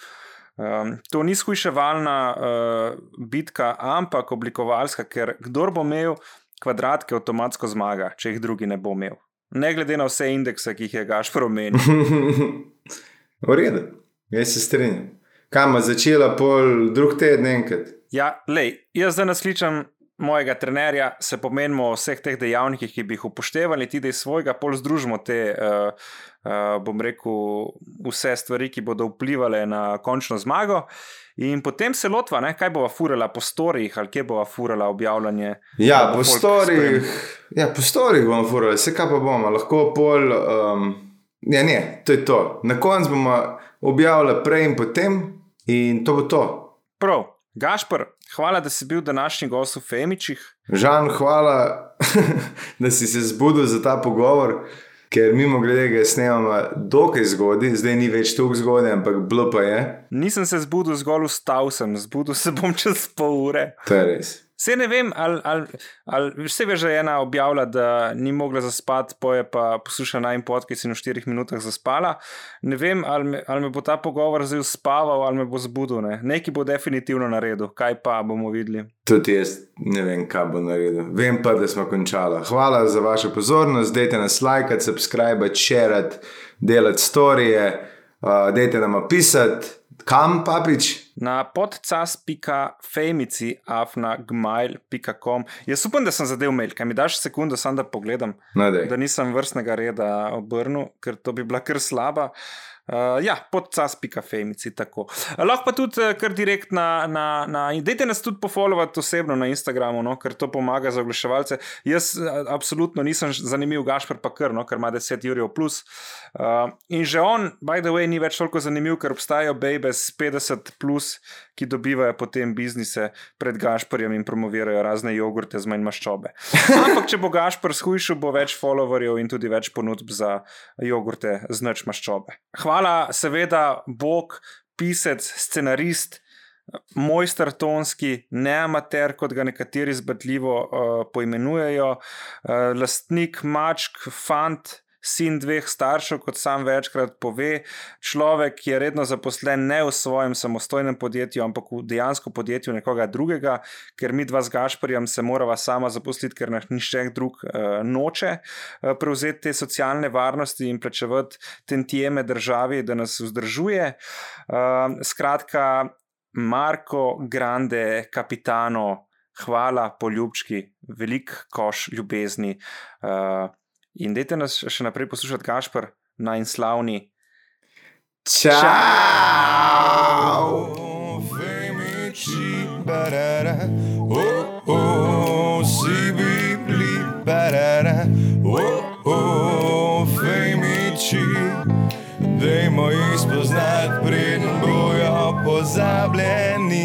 Um, to ni skuševalna uh, bitka, ampak oblikovalska, ker kdo bo imel kvadratke, avtomatsko zmaga, če jih drugi ne bo imel. Ne glede na vse indekse, ki jih je Gašpor omenil. v redu, jaz se strinjam. Kam je začela pol drug teden enkrat? Ja, lej, jaz zdaj nasličam mojega trenerja, se pomenimo o vseh teh dejavnikih, ki bi jih upoštevali, ti da iz svojega pol združimo te, uh, uh, bom rekel, vse stvari, ki bodo vplivali na končno zmago. In potem se lotva, ne, kaj bova furala po storjih ali kje bova furala objavljanje. Ja, bo po storjih, ja, po storjih bomo furali, vse kaj pa bomo, lahko pol. Um, ja, ne, to je to. Na koncu bomo objavili prej in potem, in to bo to. Prav, Gašpr, hvala, da si bil današnji gost v Femičih. Žan, hvala, da si se zbudil za ta pogovor, ker mimo grede ga snemamo dokaj zgodaj, zdaj ni več tako zgodaj, ampak bilo pa je. Nisem se zbudil, zgolj vstal sem, zbudil se bom čez pol ure. To je res. Vse ne vem, ali, ali, ali vse veš, že ena objavila, da ni mogla zaspati, poje pa posluša naj podcast in v štirih minutah zaspala. Ne vem, ali me, ali me bo ta pogovor zdaj uspaval ali me bo zbudil. Ne? Nekaj bo definitivno naredil, kaj pa bomo videli. Tudi jaz ne vem, kaj bo naredil. Vem pa, da smo končali. Hvala za vašo pozornost, dajte nas lajkati, subscribe, širiti, delati storije, uh, dajte nam pisati, kam papič. Na podcas.femici afna gmail.com. Jaz upam, da sem zadev mail, kaj mi daš sekundo, samo da pogledam, daj. da nisem vrstnega reda obrnil, ker to bi bila kar slaba. Uh, ja, podcas.femici. tako. Lahko pa tudi eh, kar direkt na. na, na dajte nas tudi pofollowati osebno na Instagramu, no, ker to pomaga za oglaševalce. Jaz eh, absolutno nisem zanimiv, Gašpr pa kar, no, ker ima 10 jurjev plus. Uh, in že on, by the way, ni več toliko zanimiv, ker obstajajo babes 50 plus, ki dobivajo potem biznise pred Gašprjem in promovirajo razne jogurte z manj maščobe. Ampak, če bo Gašpr shujšal, bo več followerjev in tudi več ponudb za jogurte z nič maščobe. Hvala, seveda, Bog, pisec, scenarist. Mojster tonski, ne amater, kot ga nekateri zbadljivo uh, poimenujejo, uh, lastnik mačk, fant, sin dveh staršev, kot sam večkrat pove, človek, ki je redno zaposlen ne v svojem samostojnem podjetju, ampak v dejansko podjetju nekoga drugega, ker mi dva z Gašporjem se morava sama zaposliti, ker nas nišče drug uh, noče uh, prevzeti te socialne varnosti in plačevati tentijeme državi, da nas vzdržuje. Uh, skratka, Marko, Grande, Kapitano, hvala, poljubčki, velik koš ljubezni. Uh, in dajte nas še naprej poslušati, Gašpr, najslavni. Ciao! Femici, barara, oh oh, si bibli, barara, oh oh, femici, dajmo jih spoznati, preden bojo pozabljeni.